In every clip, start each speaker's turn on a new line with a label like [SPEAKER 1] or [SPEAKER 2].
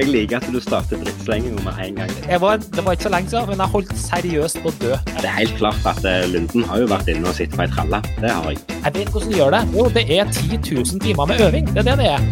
[SPEAKER 1] Jeg liker at du starter drittslenginga med en gang.
[SPEAKER 2] Var, det var ikke så lenge siden, men jeg holdt seriøst på å dø.
[SPEAKER 1] Det er helt klart at eh, Lunden har jo vært inne og sittet på ei tralle. Det har jeg.
[SPEAKER 2] Jeg vet hvordan du gjør det. Jo, det er 10 000 timer med øving. Det er det det er.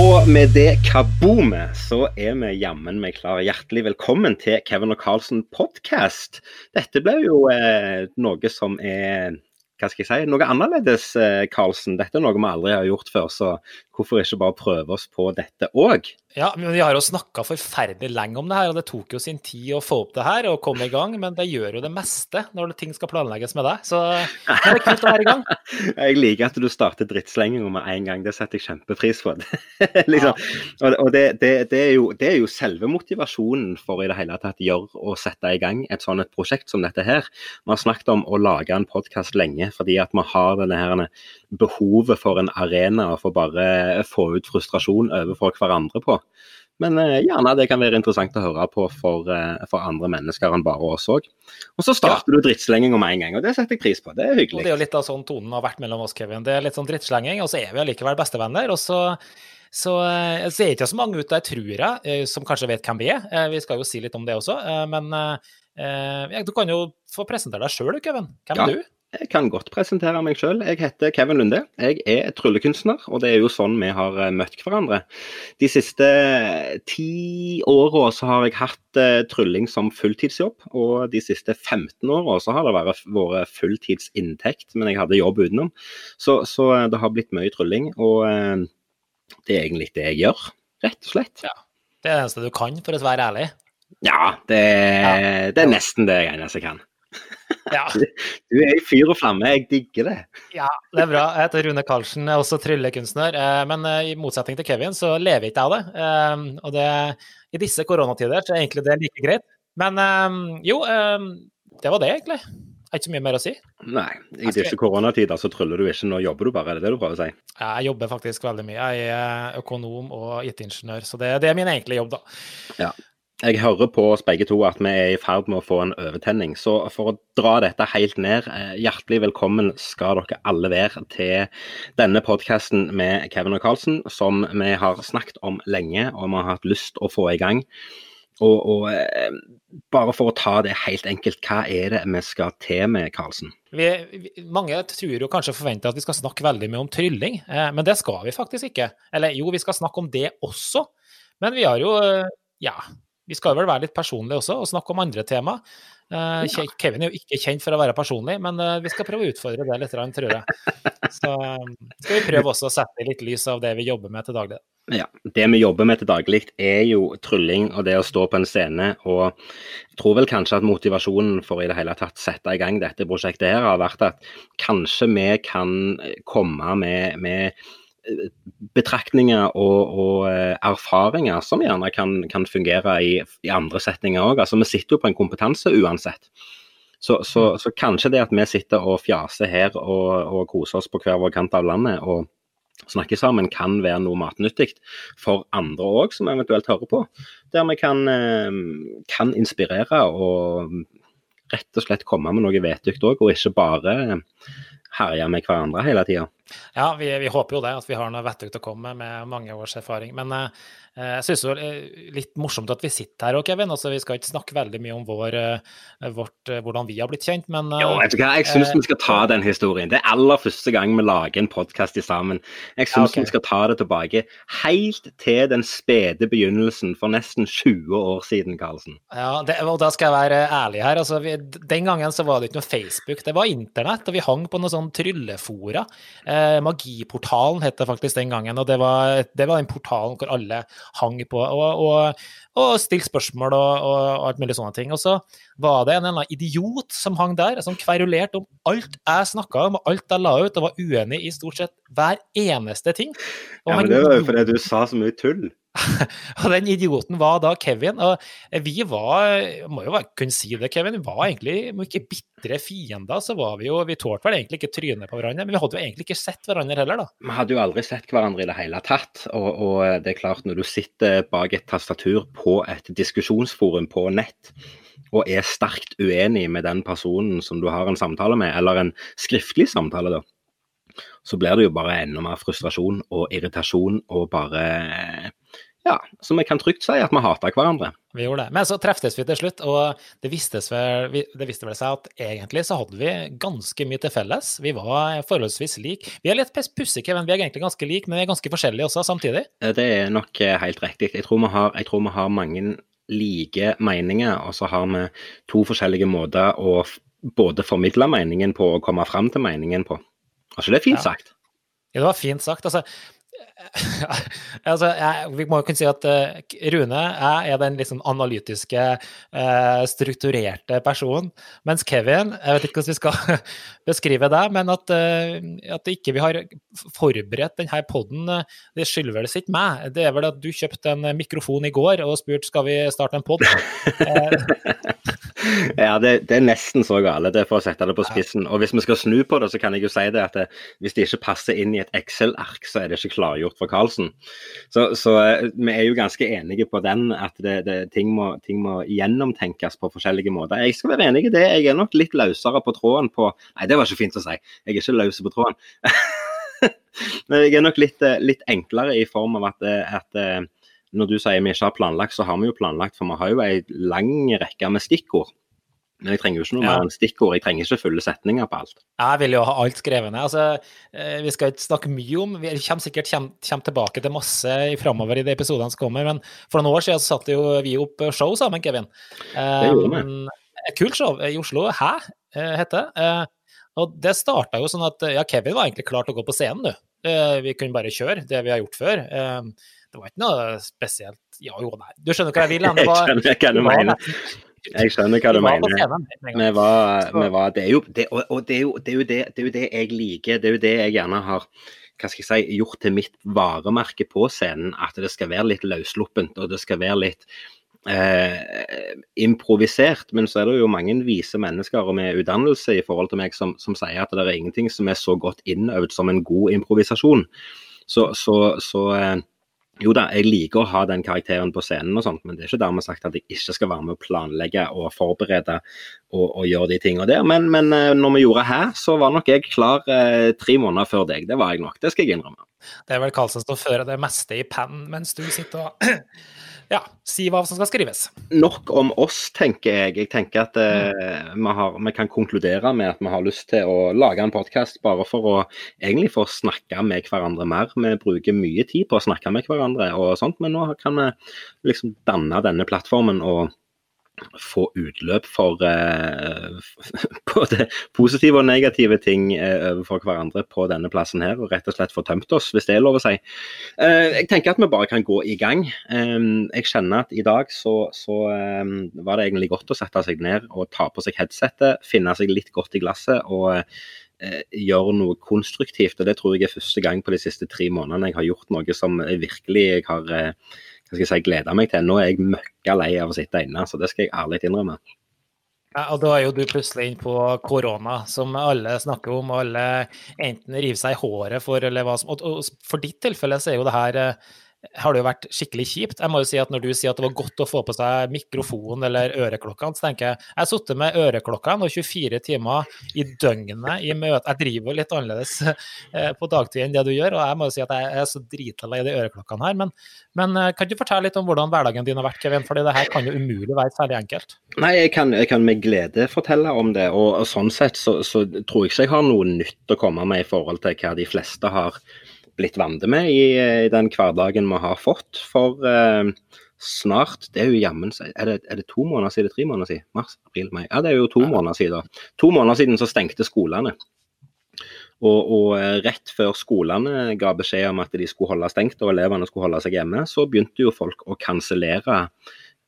[SPEAKER 1] Og med det kaboomet, så er vi jammen meg klare. Hjertelig velkommen til Kevin og Carlsen podcast. Dette ble jo eh, noe som er hva skal jeg si, noe annerledes, Karlsen. Carlsen. Dette er noe vi aldri har gjort før, så hvorfor ikke bare prøve oss på dette òg?
[SPEAKER 2] Ja, men Vi har jo snakka forferdelig lenge om det her, og det tok jo sin tid å få opp det her og komme i gang. Men det gjør jo det meste når ting skal planlegges med deg. Så det er kult å være i gang.
[SPEAKER 1] Jeg liker at du starter drittslenginga med en gang. Det setter jeg kjempepris på. liksom. Og det, det, det, er jo, det, er jo, selve motivasjonen for i det hele tatt gjøre og sette i gang et sånt et prosjekt som dette her. Vi har snakket om å lage en podkast lenge fordi at vi har denne her behovet for en arena for bare få ut frustrasjon overfor hverandre på. Men eh, gjerne det kan være interessant å høre på for, eh, for andre mennesker enn bare oss òg. Og så starter ja. du drittslenginga med en gang, og det setter jeg pris på. Det er hyggelig.
[SPEAKER 2] Og det er jo litt av sånn tonen har vært mellom oss, Kevin. Det er litt sånn drittslenging, og så er vi allikevel bestevenner. og så så, eh, så er det ikke så mange ute der, tror jeg, eh, som kanskje vet hvem vi er. Eh, vi skal jo si litt om det også. Men du kan jo få presentere deg sjøl, Kevin. Hvem
[SPEAKER 1] ja.
[SPEAKER 2] er du?
[SPEAKER 1] Jeg kan godt presentere meg sjøl. Jeg heter Kevin Lunde. Jeg er tryllekunstner, og det er jo sånn vi har eh, møtt hverandre. De siste ti åra så har jeg hatt uh, trylling som fulltidsjobb, og de siste 15 åra så har det vært, vært fulltidsinntekt, men jeg hadde jobb utenom. Så, så eh, det har blitt mye trylling, og det er egentlig det jeg gjør, rett og slett.
[SPEAKER 2] Ja. Det er det eneste du kan, for å være ærlig?
[SPEAKER 1] Ja, det, ja. det er nesten det jeg eneste jeg kan. Ja. Du er i fyr og flamme, jeg digger det.
[SPEAKER 2] Ja, det er bra. Jeg heter Rune Karlsen, jeg er også tryllekunstner. Eh, men eh, i motsetning til Kevin, så lever ikke jeg av det. Eh, og det, i disse koronatider så er egentlig det like greit. Men jo, det var det egentlig. Det er ikke så mye mer å si.
[SPEAKER 1] Nei, i disse koronatider så tryller du ikke, nå jobber du bare, er det det du prøver å si?
[SPEAKER 2] Jeg jobber faktisk veldig mye. Jeg er økonom og IT-ingeniør, så det, det, er min egentlige jobb, da.
[SPEAKER 1] Ja. Jeg hører på oss begge to at vi er i ferd med å få en overtenning. Så for å dra dette helt ned, eh, hjertelig velkommen skal dere alle være til denne podkasten med Kevin og Carlsen, som vi har snakket om lenge og vi har hatt lyst å få i gang. Og, og eh, bare for å ta det helt enkelt, hva er det vi skal til med, Karlsen?
[SPEAKER 2] Vi, mange tror jo kanskje forventer at vi skal snakke veldig mye om trylling, eh, men det skal vi faktisk ikke. Eller jo, vi skal snakke om det også, men vi har jo ja, vi skal vel være litt personlige også, og snakke om andre tema. Uh, Kevin er jo ikke kjent for å være personlig, men uh, vi skal prøve å utfordre det litt, tror jeg. Så um, skal vi prøve også å sette litt lys av det vi jobber med til daglig.
[SPEAKER 1] Ja, Det vi jobber med til daglig er jo trylling og det å stå på en scene. Og jeg tror vel kanskje at motivasjonen for i det hele tatt sette i gang dette prosjektet her har vært at kanskje vi kan komme med, med betraktninger og, og, eh, erfaringer som gjerne kan, kan fungere i, i, andre setninger òg. Altså, vi sitter jo på en kompetanse uansett. Så, så, mm. så, kanskje det at vi sitter og fjaser her og, og, koser oss på hver vår kant av landet og snakker sammen, kan være noe matnyttig for andre òg, som eventuelt hører på. Der vi kan, eh, kan inspirere og rett og slett komme med noe vettugt òg, og ikke bare herje med hverandre hele tida.
[SPEAKER 2] Ja, vi, vi, håper jo det, at vi har noe vettug å komme med mange års erfaring. Men eh, jeg syns det er litt morsomt at vi sitter her òg, Kevin. Altså, vi skal ikke snakke veldig mye om vår, uh, vårt, uh, hvordan vi har blitt kjent, men
[SPEAKER 1] Jo, vet du hva, jeg syns vi skal ta den historien. Det er aller første gang vi lager en podkast sammen. Jeg syns ja, okay. vi skal ta det tilbake helt til den spede begynnelsen for nesten 20 år siden, Karlsen.
[SPEAKER 2] Ja, det, og da skal jeg være ærlig her. Altså, vi, den gangen så var det ikke noe Facebook, det var internett, og vi hang på noen sånn tryllefora. Eh, Eh, Magiportalen het det faktisk den gangen. og Det var, det var den portalen hvor alle hang på og, og, og stilte spørsmål og, og, alt mulig sånne ting. Og så var det en eller annen idiot som hang der, som kverulerte om alt jeg snakka om, og alt jeg la ut, og var uenig i stort sett hver eneste ting.
[SPEAKER 1] Og ja, men Det var jo fordi du sa så mye tull.
[SPEAKER 2] og den idioten var da Kevin. Og vi var, må jo kunne si det, Kevin, vi var egentlig, om ikke bitre fiender, så var vi jo Vi tålte vel egentlig ikke trynet på hverandre, men vi hadde jo egentlig ikke sett hverandre heller, da.
[SPEAKER 1] Vi hadde jo aldri sett hverandre i det hele tatt. Og, og det er klart, når du sitter bak et tastatur på et diskusjonsforum på nett, og er sterkt uenig med den personen som du har en samtale med, eller en skriftlig samtale, da, så blir det jo bare enda mer frustrasjon og irritasjon og bare ja, så vi kan trygt si at vi hater hverandre.
[SPEAKER 2] Vi gjorde det. Men så treftes vi til slutt, og det, vel, det viste vel seg at egentlig så hadde vi ganske mye til felles. Vi var forholdsvis like. Vi er litt pussige, men Vi er egentlig ganske like, men vi er ganske forskjellige også samtidig.
[SPEAKER 1] Det er nok eh, helt riktig. Jeg tror vi har, tror vi har mange like meninger, og så har vi to forskjellige måter å både formidle meningen på og komme fram til meningen på. Altså, det er fint sagt.
[SPEAKER 2] Ja, det var fint sagt. Altså, altså, jeg, vi må jo kunne si at uh, Rune jeg er den liksom analytiske, uh, strukturerte personen. Mens Kevin, jeg vet ikke hvordan vi skal beskrive det, men at, uh, at ikke vi har forberedt denne poden, det skylder vel ikke meg. Det er vel at du kjøpte en mikrofon i går og spurte skal vi starte en pod.
[SPEAKER 1] ja, det, det, er nesten så gale, det er for å sette det på spissen. Og hvis vi skal snu på det, så kan jeg jo si det at hvis det ikke passer inn i et Excel-ark, så er det ikke klargjort for Karlsen. Så, så, eh, vi er jo ganske enige på den, at det, det, ting, må, ting, må, gjennomtenkes på forskjellige måter. Jeg skal være enig i det. Jeg er nok litt løsere på tråden på Nei, det var ikke fint å si. Jeg er ikke løs på tråden. Men jeg er nok litt, eh, litt, enklere i form av at, eh, at når du sier vi ikke har planlagt, så har vi jo planlagt, for vi har jo en lang rekke med stikkord. Men jeg trenger jo ikke noe ja. mer enn stikkord, jeg trenger ikke fulle setninger på alt.
[SPEAKER 2] Jeg vil jo ha alt skrevet ned. Altså, eh, vi skal ikke snakke mye om Vi kommer sikkert kommer, kommer tilbake til masse framover i de episodene som kommer, men for noen år siden så satte jo vi opp show sammen, Kevin.
[SPEAKER 1] Det gjorde vi.
[SPEAKER 2] Um, kult show i Oslo. Hæ? Eh, heter det. Og det starta jo sånn at ja, Kevin var egentlig klar til å gå på scenen, du. Vi kunne bare kjøre det vi har gjort før. Det var ikke noe spesielt Ja jo, nei. Du skjønner hva jeg vil?
[SPEAKER 1] jeg skjønner hva du mener. Jeg skjønner hva du mener. Vi var, vi var, det, er jo, det, og det er jo, det, er jo det, det er jo det jeg liker. Det er jo det jeg gjerne har hva skal jeg si, gjort til mitt varemerke på scenen. At det skal være litt løssluppent, og det skal være litt eh, improvisert. Men så er det jo mange vise mennesker med utdannelse i forhold til meg som, som sier at det er ingenting som er så godt innøvd som en god improvisasjon. Så, så, så eh, jo da, jeg liker å ha den karakteren på scenen, og sånt, men det er ikke dermed sagt at jeg ikke skal være med å planlegge og forberede og, og gjøre de tingene der. Men, men eh, når vi gjorde her, så var nok jeg klar eh, tre måneder før deg. Det var jeg nok, det skal jeg innrømme.
[SPEAKER 2] Det er vel Karlsen som fører det meste i pennen mens du sitter og ja, si hva som skal skrives.
[SPEAKER 1] Nok om oss, tenker jeg. Jeg tenker at eh, vi, har, vi, kan konkludere med at vi har lyst til å lage en podkast bare for å egentlig få snakke med hverandre mer. Vi bruker mye tid på å snakke med hverandre og sånt, men nå kan vi liksom danne denne plattformen og få utløp for eh, både positive og negative ting eh, overfor hverandre på denne plassen her, og rett og slett få tømt oss, hvis det er lov å si. Eh, jeg tenker at vi bare kan gå i gang. Eh, jeg kjenner at i dag så, så eh, var det egentlig godt å sette seg ned og ta på seg headsetet, finne seg litt godt i glasset og eh, gjøre noe konstruktivt. og Det tror jeg er første gang på de siste tre månedene jeg har gjort noe som virkelig jeg har hva skal jeg si, gleder meg til. Nå er jeg møkka lei av å sitte inne, så det skal jeg ærlig innrømme.
[SPEAKER 2] Ja, og Da er jo du plutselig inn på korona, som alle snakker om, og alle enten river seg i håret for, eller hva som Og for ditt tilfelle så er jo det her eh, har det jo vært skikkelig kjipt. Jeg må jo si at Når du sier at det var godt å få på seg mikrofon eller øreklokkene, så tenker jeg jeg har sittet med øreklokkene og 24 timer i døgnet i møte. Jeg driver jo litt annerledes eh, på dagtid enn det du gjør, og jeg må jo si at jeg er så dritlei de øreklokkene her. Men, men, eh, kan du fortelle litt om hvordan hverdagen din har vært, Kevin? Fordi det her kan jo umulig være særlig enkelt.
[SPEAKER 1] Nei, jeg kan, jeg kan med glede fortelle om det. Og, og sånn sett så, så tror jeg ikke jeg har noe nytt å komme med i forhold til hva de fleste har blitt vant med i, i, den hverdagen vi har fått. For eh, snart Det er jo jammen er, det, er det to måneder siden? Tre måneder siden? Mars, april, mai? Ja, det er jo to måneder siden. To måneder siden så stengte skolene. Og, og, eh, rett før skolene ga beskjed om at de skulle holde stengt og elevene skulle holde seg hjemme, så begynte jo folk å kansellere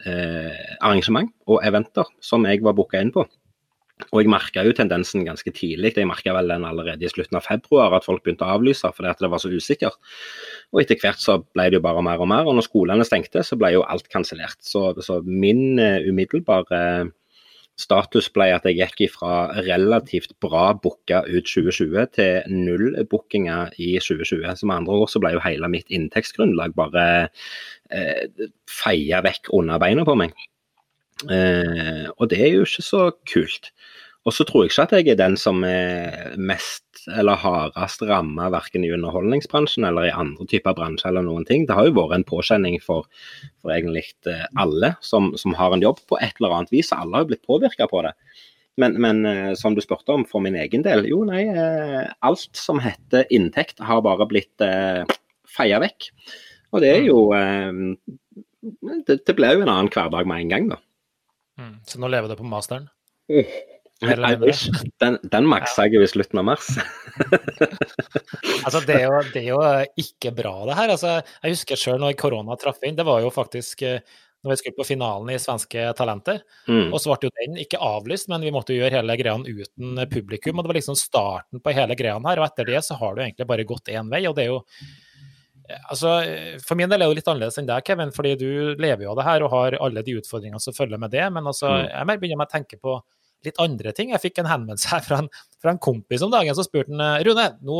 [SPEAKER 1] eh, arrangement og eventer som jeg var booka inn på. Og jeg merka jo tendensen ganske tidlig. Jeg merka vel den allerede i slutten av februar, at folk begynte å avlyse fordi at det var så usikkert. Og etter hvert så ble det jo bare mer og mer. Og når skolene stengte, så ble jo alt kansellert. Så, så, min uh, umiddelbare status ble at jeg gikk fra relativt bra booka ut 2020 til null bookinger i 2020. Så med andre ord så ble jo hele mitt inntektsgrunnlag bare uh, feia vekk under beina på meg. Eh, og det er jo ikke så kult. Og så tror jeg ikke at jeg er den som er mest eller hardest ramma verken i underholdningsbransjen eller i andre typer bransjer eller noen ting. Det har jo vært en påkjenning for, for egentlig eh, alle som, som, har en jobb på et eller annet vis. Alle har jo blitt påvirka på det. Men, men, eh, som du spurte om for min egen del, jo nei, eh, alt som heter inntekt har bare blitt eh, feia vekk. Og det er jo eh, det, det ble jo en annen hverdag med en gang, da.
[SPEAKER 2] Mm. Så nå lever du på masteren?
[SPEAKER 1] Uh. Den, den maksa jeg i slutten av mars.
[SPEAKER 2] altså, det er, jo, det er, jo, ikke bra, det her. Altså, jeg husker sjøl når korona traff inn. Det var jo faktisk eh, når vi skulle på finalen i Svenske Talenter. Mm. Og så ble jo den ikke avlyst, men vi måtte jo gjøre hele greia uten publikum. Og det var liksom starten på hele greia her. Og etter det så har det jo egentlig bare gått én vei. Og det er jo Altså, For min del er det litt annerledes enn deg, Kevin, fordi du lever jo av det her og har alle de utfordringene som følger med det. Men altså, mm. jeg begynner med å tenke på litt andre ting. Jeg fikk en henvendelse her fra en, fra en kompis om dagen. Så spurte han Rune, nå,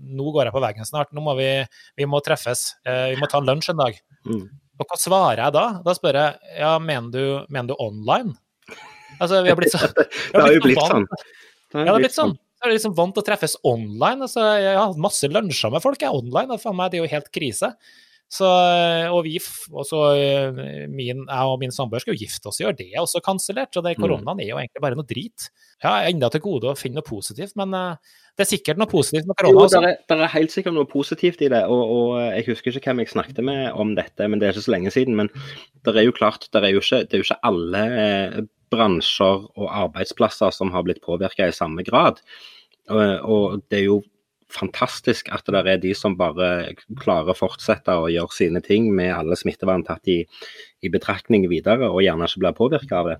[SPEAKER 2] nå, går jeg på veggen snart, nå må vi, vi må treffes. Eh, vi må ta en lunsj en dag. Mm. Og hva svarer jeg da? Da spør jeg ja, mener du, mener du online? Altså, vi har blitt så
[SPEAKER 1] Det har jo blitt sånn.
[SPEAKER 2] Det har blitt sånn. Jeg er liksom vant til å treffes online. Altså, jeg har hatt masse lunsjer med folk jeg, online. For meg, det er jo helt krise. Så, og vi, også, eh, min, jeg og min samboer skal jo gifte oss i år, det er også kansellert. Og det, mm. koronaen er jo egentlig bare noe drit. Ja, enda til gode å finne noe positivt, men uh, det er sikkert noe positivt med korona.
[SPEAKER 1] Jo, det er, det er, helt sikkert noe positivt i det. Og, og, jeg husker ikke hvem jeg snakket med om dette, men det er ikke så lenge siden. Men det er jo klart, det er jo ikke, det er jo ikke alle eh, bransjer og arbeidsplasser som har blitt påvirka i samme grad. Og, det er jo fantastisk at det er de som bare klarer å fortsette å gjøre sine ting med alle smittevern tatt i, i betraktning videre, og gjerne ikke blir påvirka av det.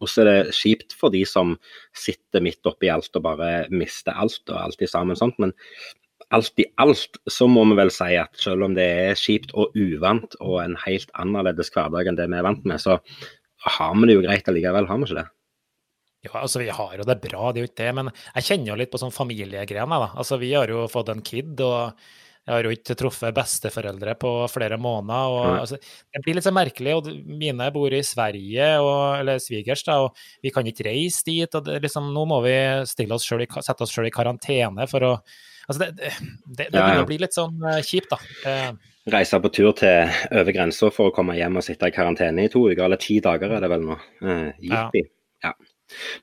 [SPEAKER 1] Og så er det kjipt for de som sitter midt oppi alt og bare mister alt og alt i sammen sånt. Men alt i alt så må vi vel si at selv om det er kjipt og uvant og en helt annerledes hverdag enn det vi er vant med, så har vi det jo greit allikevel, har vi ikke det?
[SPEAKER 2] Ja, altså vi har jo det bra, det er jo ikke det. Men jeg kjenner jo litt på sånn familiegreiene, da. Altså vi har jo fått en kid, og jeg har jo ikke truffet besteforeldre på flere måneder. og altså, Det blir litt så merkelig. og Mine bor i Sverige, og, eller svigers, da, og vi kan ikke reise dit. og det, liksom, Nå må vi oss selv, sette oss sjøl i karantene for å altså Det, det, det, det ja, ja. blir litt sånn uh, kjipt, da.
[SPEAKER 1] Reise på tur til over grensa for å komme hjem og sitte i karantene i to uker, eller ti dager er det vel nå. Uh, ja. ja.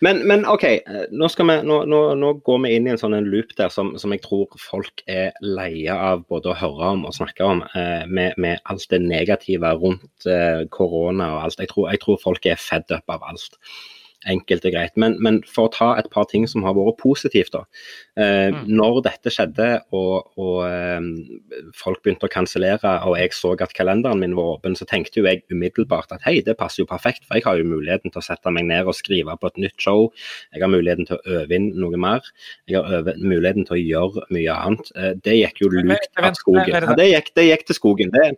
[SPEAKER 1] Men, men OK, eh, nå, vi, nå, nå, nå, går vi inn i en sånn loop der som, som, jeg tror folk er leie av både å høre om og snakke om, eh, med, med, alt det negative rundt eh, korona og alt. Jeg tror, jeg tror folk er fed up av alt enkelt og greit. Men, men, for å ta et par ting som har vært positivt. da. Eh, mm. Når dette skjedde og, og eh, folk begynte å kansellere og jeg så at kalenderen min var åpen, så tenkte jo jeg umiddelbart at hei, det passer jo perfekt. For jeg har jo muligheten til å sette meg ned og skrive på et nytt show. Jeg har muligheten til å øve inn noe mer. Jeg har øve, muligheten til å gjøre mye annet. Eh, det gikk jo lukt av skogen. Ja, det, gikk, det gikk til skogen. Det,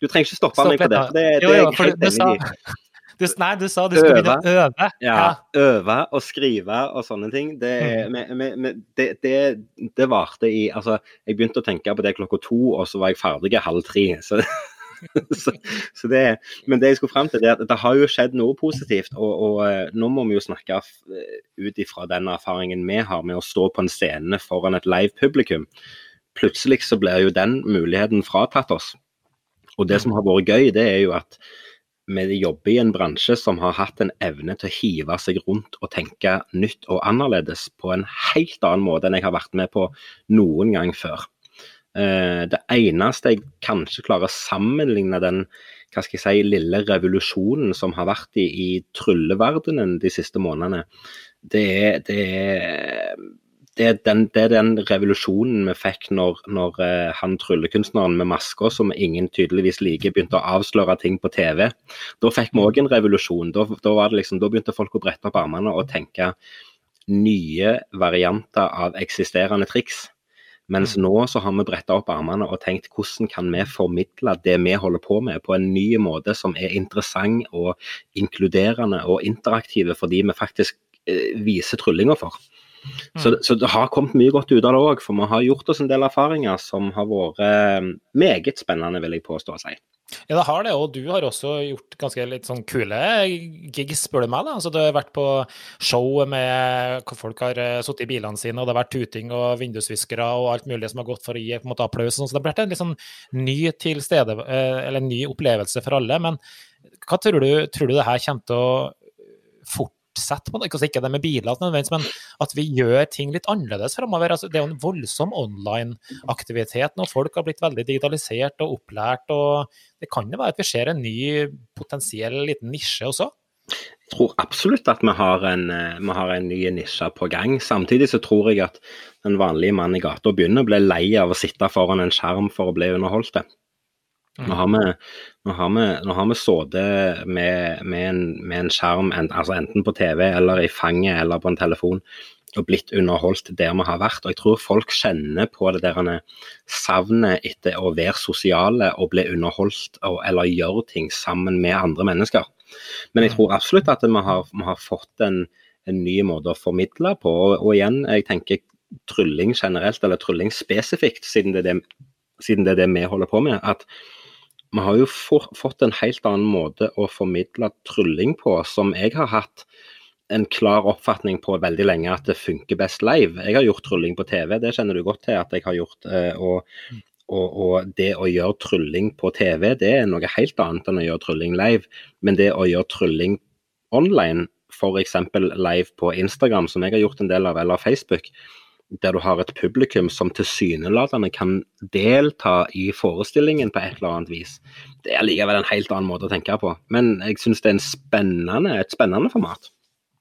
[SPEAKER 1] du trenger ikke stoppe Stopp meg på det. for det, det er jeg helt enig i.
[SPEAKER 2] Du, nei, du sa du skulle begynne å øve.
[SPEAKER 1] Ja, ja, øve og skrive og sånne ting. Det, mm. med, med, med, det, det, det varte i Altså, jeg begynte å tenke på det klokka to, og så var jeg ferdig halv tre. Så, så, så det, men det jeg skulle fram til, det er at det har jo skjedd noe positivt. Og, og eh, nå må vi jo snakke ut ifra den erfaringen vi har med å stå på en scene foran et live publikum. Plutselig så blir jo den muligheten fratatt oss. Og det som har vært gøy, det er jo at vi jobber i en bransje som har hatt en evne til å hive seg rundt og tenke nytt og annerledes på en helt annen måte enn jeg har vært med på noen gang før. Eh, det eneste jeg kanskje klarer å sammenligne den hva skal jeg si, lille revolusjonen som har vært i, i trylleverdenen de siste månedene, det er, det er det er, den, det er den revolusjonen vi fikk når, når uh, han tryllekunstneren med masker som ingen tydeligvis liker, begynte å avsløre ting på TV. Da fikk vi òg en revolusjon. Da, da, liksom, da, begynte folk å brette opp armene og tenke nye varianter av eksisterende triks. Mens mm. nå så har vi bretta opp armene og tenkt hvordan kan vi formidle det vi holder på med på en ny måte som er interessant og inkluderende og interaktive for de vi faktisk eh, viser tryllinga for. Så, så, det har kommet mye godt ut av det òg, for vi har gjort oss en del erfaringer som har vært eh, meget spennende, vil jeg påstå si.
[SPEAKER 2] Ja, det har det, og du har også gjort ganske litt sånn kule gigs, spør du meg. da. Altså, Du har vært på show med hvor folk har uh, sittet i bilene sine, og det har vært tuting og vindusviskere og alt mulig som har gått for å gi på en måte applaus. Så det har blitt en litt sånn ny tilstede, uh, eller en ny opplevelse for alle. Men hva tror du, tror du det her kommer til å fort fortsette på det. Ikke det med biler, men at vi gjør ting litt annerledes framover. Altså, det er jo en voldsom online-aktivitet nå. folk har blitt veldig digitalisert og opplært. og Det kan jo være at vi ser en ny potensiell liten nisje også?
[SPEAKER 1] Jeg tror absolutt at vi har, en, vi har en ny nisje på gang. Samtidig så tror jeg at den vanlige mannen i gata begynner å bli lei av å sitte foran en skjerm for å bli underholdt. Nå mm. har vi, nå har vi, nå har vi sittet med, med, med, en skjerm altså enten på TV eller i fanget eller på en telefon og blitt underholdt der vi har vært. Og jeg tror folk kjenner på det der savnet etter å være sosiale og bli underholdt og, eller gjøre ting sammen med andre mennesker. Men jeg mm. tror absolutt at vi har, vi har fått en, en, ny måte å formidle på. Og, og, igjen, jeg tenker trylling generelt, eller trylling spesifikt, siden det er det, siden det, er det vi holder på med. at vi har jo fått en helt annen måte å formidle trylling på, som jeg har hatt en klar oppfatning på veldig lenge at det funker best live. Jeg har gjort trylling på TV, det kjenner du godt til at jeg har gjort. Eh, og, og, og, det å gjøre trylling på TV, det er noe helt annet enn å gjøre trylling live. Men det å gjøre trylling online, f.eks. live på Instagram, som jeg har gjort en del av, eller Facebook, der du har et publikum som tilsynelatende kan delta i forestillingen på et eller annet vis. Det er likevel en helt annen måte å tenke på. Men jeg syns det er spennende, et spennende format.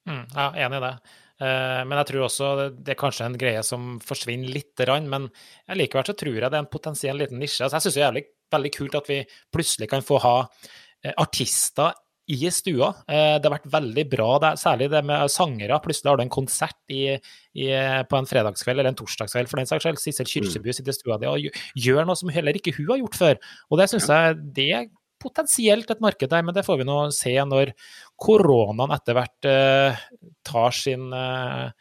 [SPEAKER 2] Mm, ja, enig i det. Uh, men jeg tror også det er kanskje en greie som forsvinner litt, men likevel så tror jeg det er en potensiell liten nisje. Altså, jeg syns det er jævlig, veldig kult at vi plutselig kan få ha uh, artister i stua. Eh, det har vært veldig bra, særlig det med sangere. Plutselig har du en konsert i, i, på en fredagskveld eller en torsdagskveld for den saks skyld. Sissel Kyrkjebø mm. sitter i stua di og gjør noe som heller ikke hun har gjort før. Og det syns jeg det er potensielt et marked der, men det får vi nå se når koronaen etter hvert uh, tar, sin, uh,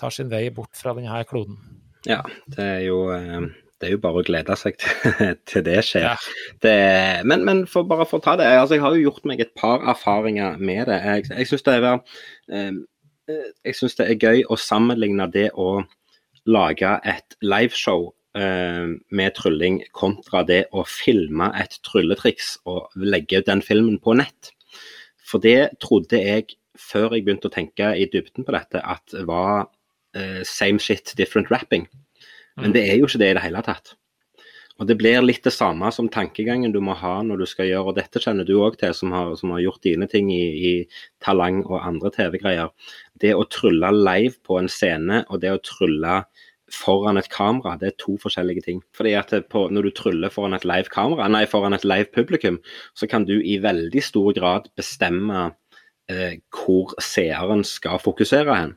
[SPEAKER 2] tar, sin, vei bort fra denne kloden.
[SPEAKER 1] Ja, det er jo uh det er jo bare å glede seg til, til det skjer. Ja. Det, men, men for, bare for å ta det, altså jeg har jo gjort meg et par erfaringer med det. Jeg, jeg syns det, eh, det, er gøy å sammenligne det å lage et liveshow eh, med trylling kontra det å filme et trylletriks og legge den filmen på nett. For det trodde jeg, før jeg begynte å tenke i dybden på dette, at var eh, same shit, different rapping. Men mm. det er jo ikke det i det hele tatt. Og Det blir litt det samme som tankegangen du må ha når du skal gjøre, og dette kjenner du òg til, som har, som har, gjort dine ting i, i Talang og andre TV-greier. Det å trylle live på en scene og det å trylle foran et kamera, det er to forskjellige ting. Fordi at på, Når du tryller foran et live kamera, nei, foran et live publikum, så kan du i veldig stor grad bestemme eh, hvor seeren skal fokusere hen.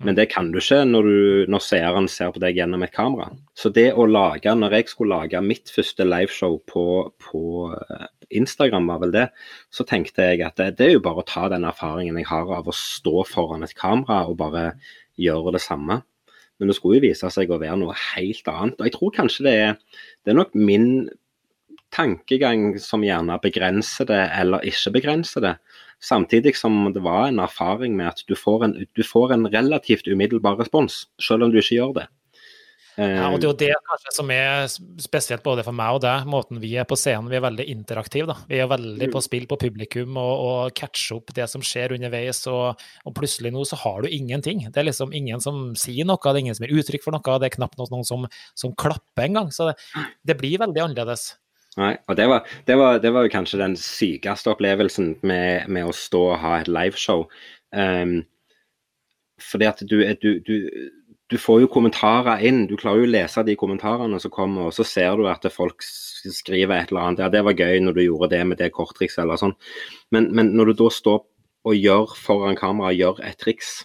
[SPEAKER 1] Men det kan du ikke når, du, når seeren ser på deg gjennom et kamera. Så det å lage, når jeg skulle lage mitt første liveshow på, på eh, Instagram, var vel det, så tenkte jeg at det, det, er jo bare å ta den erfaringen jeg har av å stå foran et kamera og bare gjøre det samme. Men det skulle jo vise seg å være noe helt annet. Og jeg tror kanskje det er, det er nok min tankegang som gjerne begrenser det eller ikke begrenser det. Samtidig som det var en erfaring med at du får en, du får en relativt umiddelbar respons, selv om du ikke gjør det.
[SPEAKER 2] Ja, og Det er jo det kanskje som er spesielt både for meg og deg, måten vi er på scenen. Vi er veldig interaktive. da. Vi er veldig på spill på publikum og, og catche opp det som skjer underveis. Og, og, plutselig nå så har du ingenting. Det er liksom ingen som sier noe, det er ingen som gir uttrykk for noe. Det er knapt noen som, som klapper engang. Så det, det blir veldig annerledes.
[SPEAKER 1] Nei, og det var, det, var, det var, jo kanskje den sykeste opplevelsen med, med å stå og ha et liveshow. Um, fordi at du, du, du, du, får jo kommentarer inn. Du klarer jo å lese de kommentarene som kommer, og så ser du at folk skriver et eller annet. Ja, det var gøy når du gjorde det med det korttrikset eller sånn. Men, men når du da står og gjør foran kamera, gjør et triks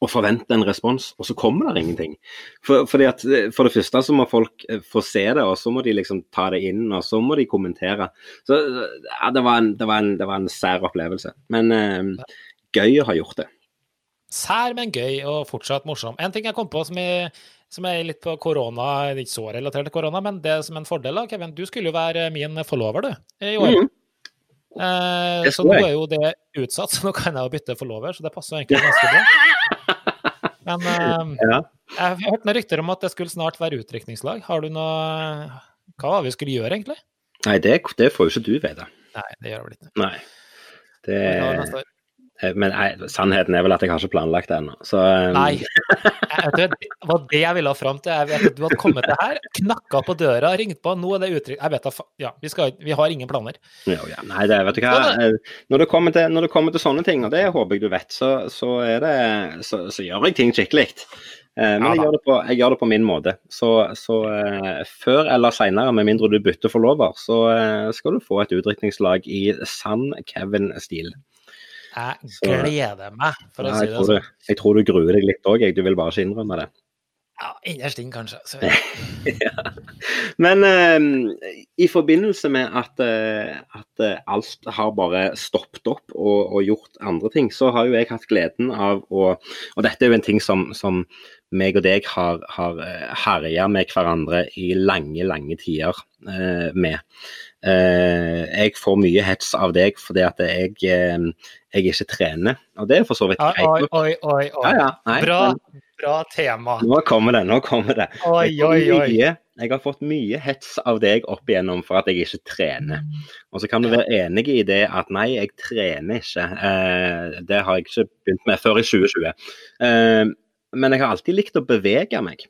[SPEAKER 1] og forvente en respons, og så kommer det ingenting. For, at, for, det første så må folk eh, få se det, og så må de liksom ta det inn, og så må de kommentere. Så ja, det var en, det var en, det var en sær opplevelse. Men eh, gøy å ha gjort det.
[SPEAKER 2] Sær, men gøy, og fortsatt morsom. En ting jeg kom på som jeg som er litt på korona, ikke så relatert til korona, men det som en fordel, da, Kevin, du skulle jo være min forlover, du, i år.
[SPEAKER 1] Mm.
[SPEAKER 2] Eh, så
[SPEAKER 1] så
[SPEAKER 2] nå er jo det utsatt, så nå kan jeg jo bytte forlover, så det passer jo egentlig ganske bra. Men
[SPEAKER 1] Ja.
[SPEAKER 2] jeg har hørt noen rykter om at det skulle snart være utdrikningslag. Har du noe Hva var det vi skulle gjøre, egentlig?
[SPEAKER 1] Nei, det, det får jo ikke du vite.
[SPEAKER 2] Nei, det gjør vel ikke.
[SPEAKER 1] Nei. Det, Eh, men jeg, sannheten er vel at jeg har ikke planlagt det ennå. Så um...
[SPEAKER 2] Nei. Jeg, det var det jeg ville ha fram til. Jeg vet at Du hadde kommet til her, knakka på døra, ringt på. Nå er det uttrykk Jeg vet da Ja, vi, skal, vi har ingen planer.
[SPEAKER 1] Jo, ja. Nei, det, vet du hva. Eh, Når det, kommer til, når det kommer til sånne ting, og det håper jeg du vet, så, så, det, så, så gjør jeg ting skikkelig. Eh, Men jeg, gjør det på, jeg gjør det på min måte. Så, så før eller seinere, med mindre du bytter forlover, så skal du få et utdrikningslag i sann Kevin-stil.
[SPEAKER 2] Jeg gleder meg, for å si det sånn.
[SPEAKER 1] jeg tror du gruer deg litt òg, du vil bare ikke innrømme det.
[SPEAKER 2] Ja, Innerst inn, kanskje. Så,
[SPEAKER 1] Men eh, i forbindelse med at, eh, at eh, alt har bare stoppet opp og, og gjort andre ting, så har jo jeg hatt gleden av å Og dette er jo en ting som, som meg og deg har, har herja med hverandre i lange, lange tider eh, med. Eh, jeg får mye hets av deg fordi at jeg, eh, jeg ikke trener, og det er for så vidt
[SPEAKER 2] oi, oi, oi, oi.
[SPEAKER 1] Ja, ja, nei,
[SPEAKER 2] Bra,
[SPEAKER 1] men
[SPEAKER 2] bra tema.
[SPEAKER 1] nå kommer det, nå kommer det.
[SPEAKER 2] Oi, oi, oi.
[SPEAKER 1] mye- Jeg har fått mye hets av deg opp igjennom for at jeg ikke trener. Og så kan du være enig i det at nei, jeg trener ikke. Eh, det har jeg ikke begynt med før i 2020. Eh, men jeg har alltid likt å bevege meg.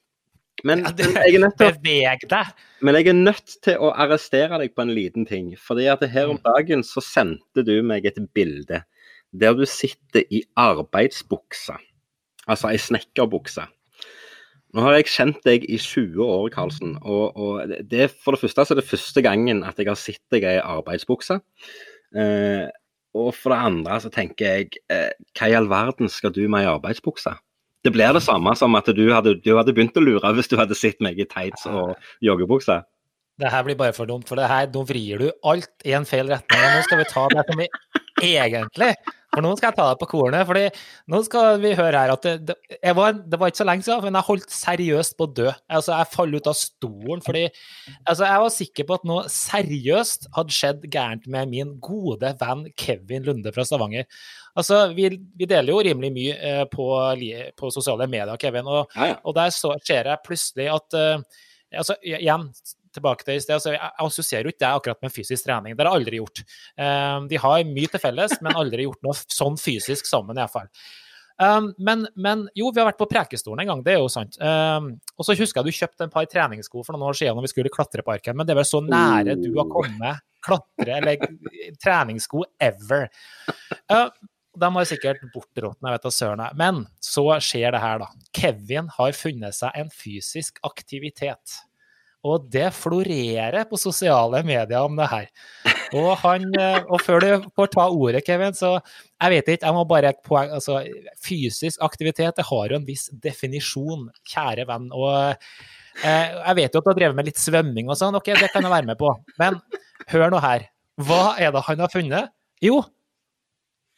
[SPEAKER 1] Men,
[SPEAKER 2] Ja, det-
[SPEAKER 1] men, jeg er nødt til, men jeg er nødt til å arrestere deg på en liten ting. Fordi at her om
[SPEAKER 2] Mm.
[SPEAKER 1] dagen så sendte du meg et bilde der du sitter i arbeidsbukse. Altså ei snekkerbukse. Nå har jeg kjent deg i 20 år, Karlsen. Og, og det, for det første så er det første gangen at jeg har sett deg i arbeidsbukse. Eh, og for det andre så tenker jeg, eh, hva i all verden skal du med i arbeidsbukse? Det blir det samme som at du hadde, du hadde begynt å lure hvis du hadde sett meg i tights og joggebukse.
[SPEAKER 2] Det her blir bare for dumt, for det her, nå vrir du alt i en feil retning. Nå skal vi ta det som vi egentlig For nå skal jeg ta deg på kornet. fordi nå skal vi høre her at det, det, var, det var ikke så lenge siden, men jeg holdt seriøst på å dø. Altså, jeg falt ut av stolen fordi altså, jeg var sikker på at noe seriøst hadde skjedd gærent med min gode venn Kevin Lunde fra Stavanger. Altså, vi, vi deler jo rimelig mye eh, på, på sosiale medier, Kevin. og
[SPEAKER 1] Ja, ja.
[SPEAKER 2] og der så, ser jeg plutselig at eh, altså, Igjen, tilbake til i sted. Altså, jeg assosierer jo ikke det akkurat med fysisk trening. Det har jeg aldri gjort. Eh, de har mye til felles, men aldri gjort noe sånn fysisk sammen, iallfall. Um, men, men jo, vi har vært på Prekestolen en gang, det er jo sant. Um, og så husker jeg du kjøpte en par treningssko for noen år siden når vi skulle i klatreparken, men det er vel så nære du har kommet klatre- eller treningssko ever. Uh, de har sikkert bortråtne, jeg vet da søren. Men så skjer det her, da. Kevin har funnet seg en fysisk aktivitet. Og det florerer på sosiale medier om det her. Og, han, eh, og før du får ta ordet, Kevin, så jeg vet ikke, jeg må bare poeng, altså, Fysisk aktivitet det har jo en viss definisjon, kjære venn. Og eh, jeg vet jo at du har drevet med litt svømming og sånn, ok, det kan jeg være med på. Men hør nå her. Hva er det han har funnet? Jo,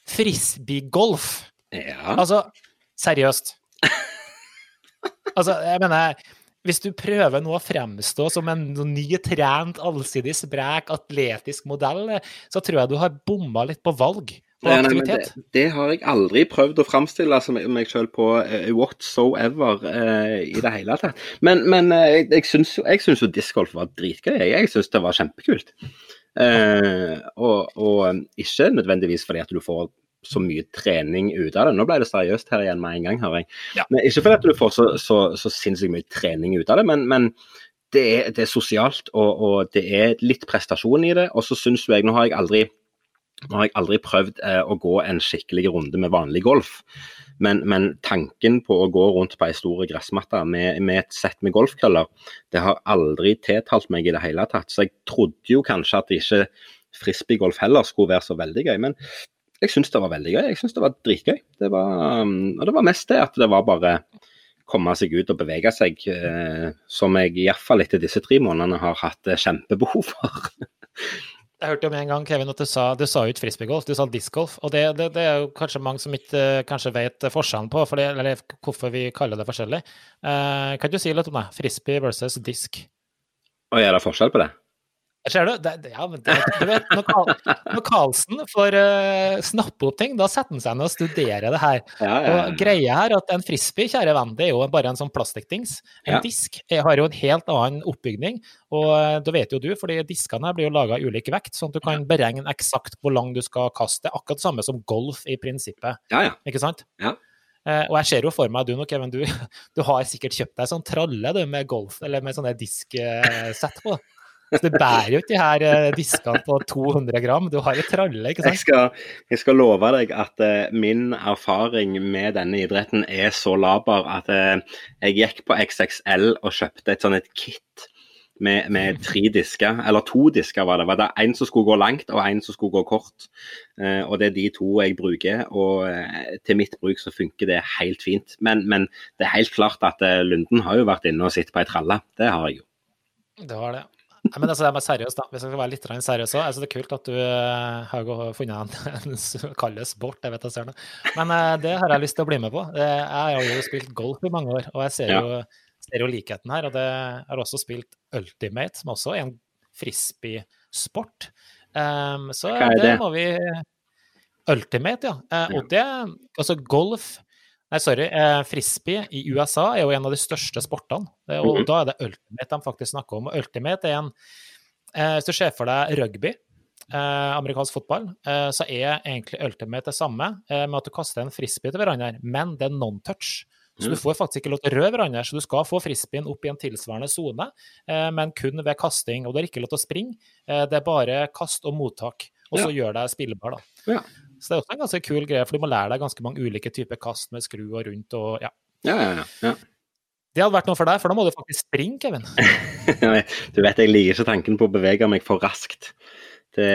[SPEAKER 2] frisbeegolf.
[SPEAKER 1] Ja.
[SPEAKER 2] Altså, seriøst. Altså, jeg mener Hvis du prøver nå å fremstå som en ny, trent, allsidig, sprek, atletisk modell, så tror jeg du har bomma litt på valg og
[SPEAKER 1] Nei, nei, det, det har jeg aldri prøvd å framstille altså, meg selv på uh, whatsoever uh, i det hele tatt. Men, men uh, jeg, jeg syns jo, jo discgolf var dritgøy. Jeg, jeg syns det var kjempekult. Uh, og, og ikke nødvendigvis fordi at du får så mye trening ut av det. Nå ble det seriøst her igjen med en gang, hører jeg.
[SPEAKER 2] Ja.
[SPEAKER 1] Men ikke fordi at du får så, så, så sinnssykt mye trening ut av det, men, men det, er, det er sosialt, og, og det er litt prestasjon i det. Og så syns jeg Nå har jeg aldri har jeg aldri prøvd eh, å gå en skikkelig runde med vanlig golf, men, men tanken på å gå rundt på ei stor gressmatte med, med et sett med golfkøller, det har aldri tiltalt meg i det hele tatt. Så jeg trodde jo kanskje at ikke frisbeegolf heller skulle være så veldig gøy, men jeg syns det var veldig gøy. Jeg syns det var dritgøy. Det var, um, og det var mest det at det var bare komme seg ut og bevege seg, eh, som jeg iallfall etter disse tre månedene har hatt eh, kjempebehov for.
[SPEAKER 2] Jeg hørte jo med en gang, Kevin, at du sa, du sa ut frisbeegolf, du sa discgolf. Og det, det, det, er jo kanskje mange som ikke kanskje vet forskjellen på, det, eller hvorfor vi kaller det forskjellig. Eh, kan du si litt om det? Frisbee versus disk?
[SPEAKER 1] Og er det forskjell på det?
[SPEAKER 2] Ser du? Det, ja, men det, du vet, når, Karlsen får uh, snappe opp ting, da setter han seg ned og studerer det her. Ja, ja, ja. Og greia her at En frisbee kjære venn, det er jo bare en sånn plastikkdings. En disk jeg har jo en helt annen oppbygning. Og uh, da vet jo du, fordi diskene her blir jo laga ulik vekt, sånn at du kan beregne eksakt hvor lang du skal kaste. Akkurat det samme som golf i prinsippet. Ikke sant?
[SPEAKER 1] Ja.
[SPEAKER 2] Uh, og jeg ser jo for meg, du Kevin, du, du har sikkert kjøpt deg sånn tralle du, med golf, eller med sånne disksett på. Så det bærer jo ikke de her eh, diskene på 200 gram, du har jo tralle, ikke sant?
[SPEAKER 1] Jeg skal, jeg skal love deg at uh, min erfaring med denne idretten er så laber at uh, jeg gikk på XXL og kjøpte et sånn et kit med, med, tre disker, eller to disker var det. Var det en som skulle gå langt og en som skulle gå kort. Eh, og det er de to jeg bruker, og eh, til mitt bruk så funker det helt fint. Men, men det er helt klart at eh, Lunden har jo vært inne og sittet på ei tralle. Det har jeg jo.
[SPEAKER 2] Det har det. Nei, men altså, det er seriøst, da. Hvis jeg skal være litt seriøs òg. Altså, det er kult at du uh, har funnet en, en kalles sport, jeg vet jeg ser det. Men uh, det har jeg lyst til å bli med på. Det, jeg har jo spilt golf i mange år, og jeg ser jo, ser jo likheten her. Og det har også spilt Ultimate, som også er en frisbee-sport. Um, så det? det? må vi Ultimate, ja. Uh, og det Altså, golf Nei, sorry. Eh, frisbee i USA er jo en av de største sportene. Og mm -hmm. da er det ultimate de faktisk snakker om. Og ultimate er en eh, Hvis du ser for deg rugby, eh, amerikansk fotball, så er egentlig ultimate det samme med at du kaster en frisbee til hverandre, men det er non-touch. Så du mm. får faktisk ikke lov til å røre hverandre, så du skal få frisbeen opp i en tilsvarende sone, men kun ved kasting. Og du har ikke lov til å springe, det er bare kast og mottak. Og så ja. gjør deg spillbar, da.
[SPEAKER 1] Ja.
[SPEAKER 2] Så det er også en ganske kul greie, for du må lære deg ganske mange ulike typer kast med skru og rundt og ja.
[SPEAKER 1] Ja, ja, ja.
[SPEAKER 2] Det hadde vært noe for deg, for da må du faktisk springe, Kevin.
[SPEAKER 1] du vet, jeg liker ikke tanken på å bevege meg for raskt. Det,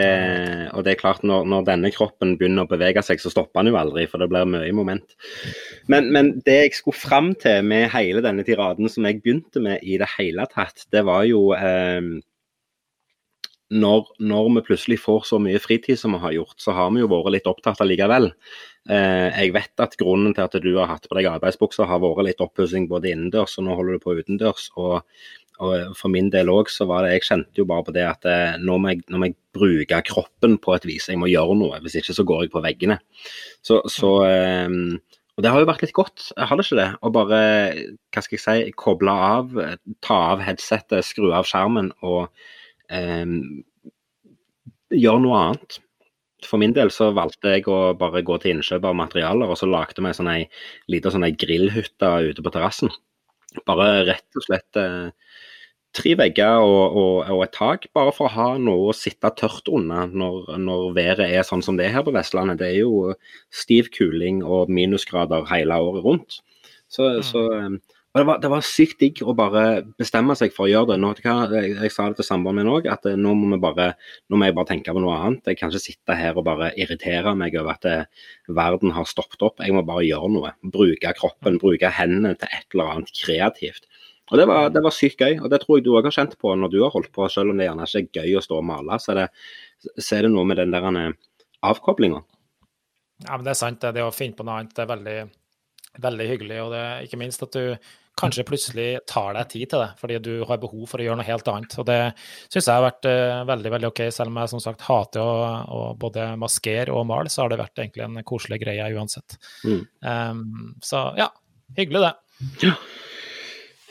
[SPEAKER 1] og det er klart, når, når, denne kroppen begynner å bevege seg, så stopper den jo aldri, for det blir mye moment. Men, men, det jeg skulle fram til med hele denne tiraden som jeg begynte med i det hele tatt, det var jo eh, når, når, vi plutselig får så mye fritid som vi har gjort, så har vi jo vært litt opptatt allikevel. Eh, jeg vet at grunnen til at du har hatt på deg arbeidsbuksa har vært litt oppussing både innendørs og nå holder du på utendørs. Og, og for min del òg så var det Jeg kjente jo bare på det at eh, nå, må jeg, nå må jeg bruke kroppen på et vis. Jeg må gjøre noe, hvis ikke så går jeg på veggene. Så, så eh, og det har jo vært litt godt, har det ikke det? Å bare hva skal jeg si, koble av, ta av headsetet, skru av skjermen og gjøre noe annet. For min del så valgte jeg å bare gå til innkjøp av materialer, og så lagde vi sånn ei lita sånn grillhytte ute på terrassen. Bare rett og slett eh, tre vegger og, og, og, et tak, bare for å ha noe å sitte tørt under når, når, været er sånn som det er her på Vestlandet. Det er jo stiv kuling og minusgrader hele året rundt. Så, mm. så og det var, det var, sykt digg å bare bestemme seg for å gjøre det. Nå, jeg, jeg, sa det til samboeren min òg, at eh, nå må, vi bare, nå må jeg bare tenke på noe annet. Jeg kan ikke sitte her og bare irritere meg over at det, eh, verden har stoppet opp. Jeg må bare gjøre noe. Bruke kroppen, bruke hendene til et eller annet kreativt. Og Det var, var sykt gøy, og det tror jeg du òg har kjent på når du har holdt på. Selv om det gjerne ikke er gøy å stå og male, så er det, så er det noe med den der eh, avkoblinga.
[SPEAKER 2] Ja, men det er sant. Det, det å finne på noe annet det er veldig veldig hyggelig. Og det, ikke minst at du kanskje plutselig tar deg tid til det, fordi du har behov for å gjøre noe helt annet. Og det syns jeg har vært uh, veldig veldig OK, selv om jeg som sagt hater å, å både maskere og male, så har det vært egentlig en koselig greie uansett. Mm. Um, så ja, hyggelig det.
[SPEAKER 1] Ja,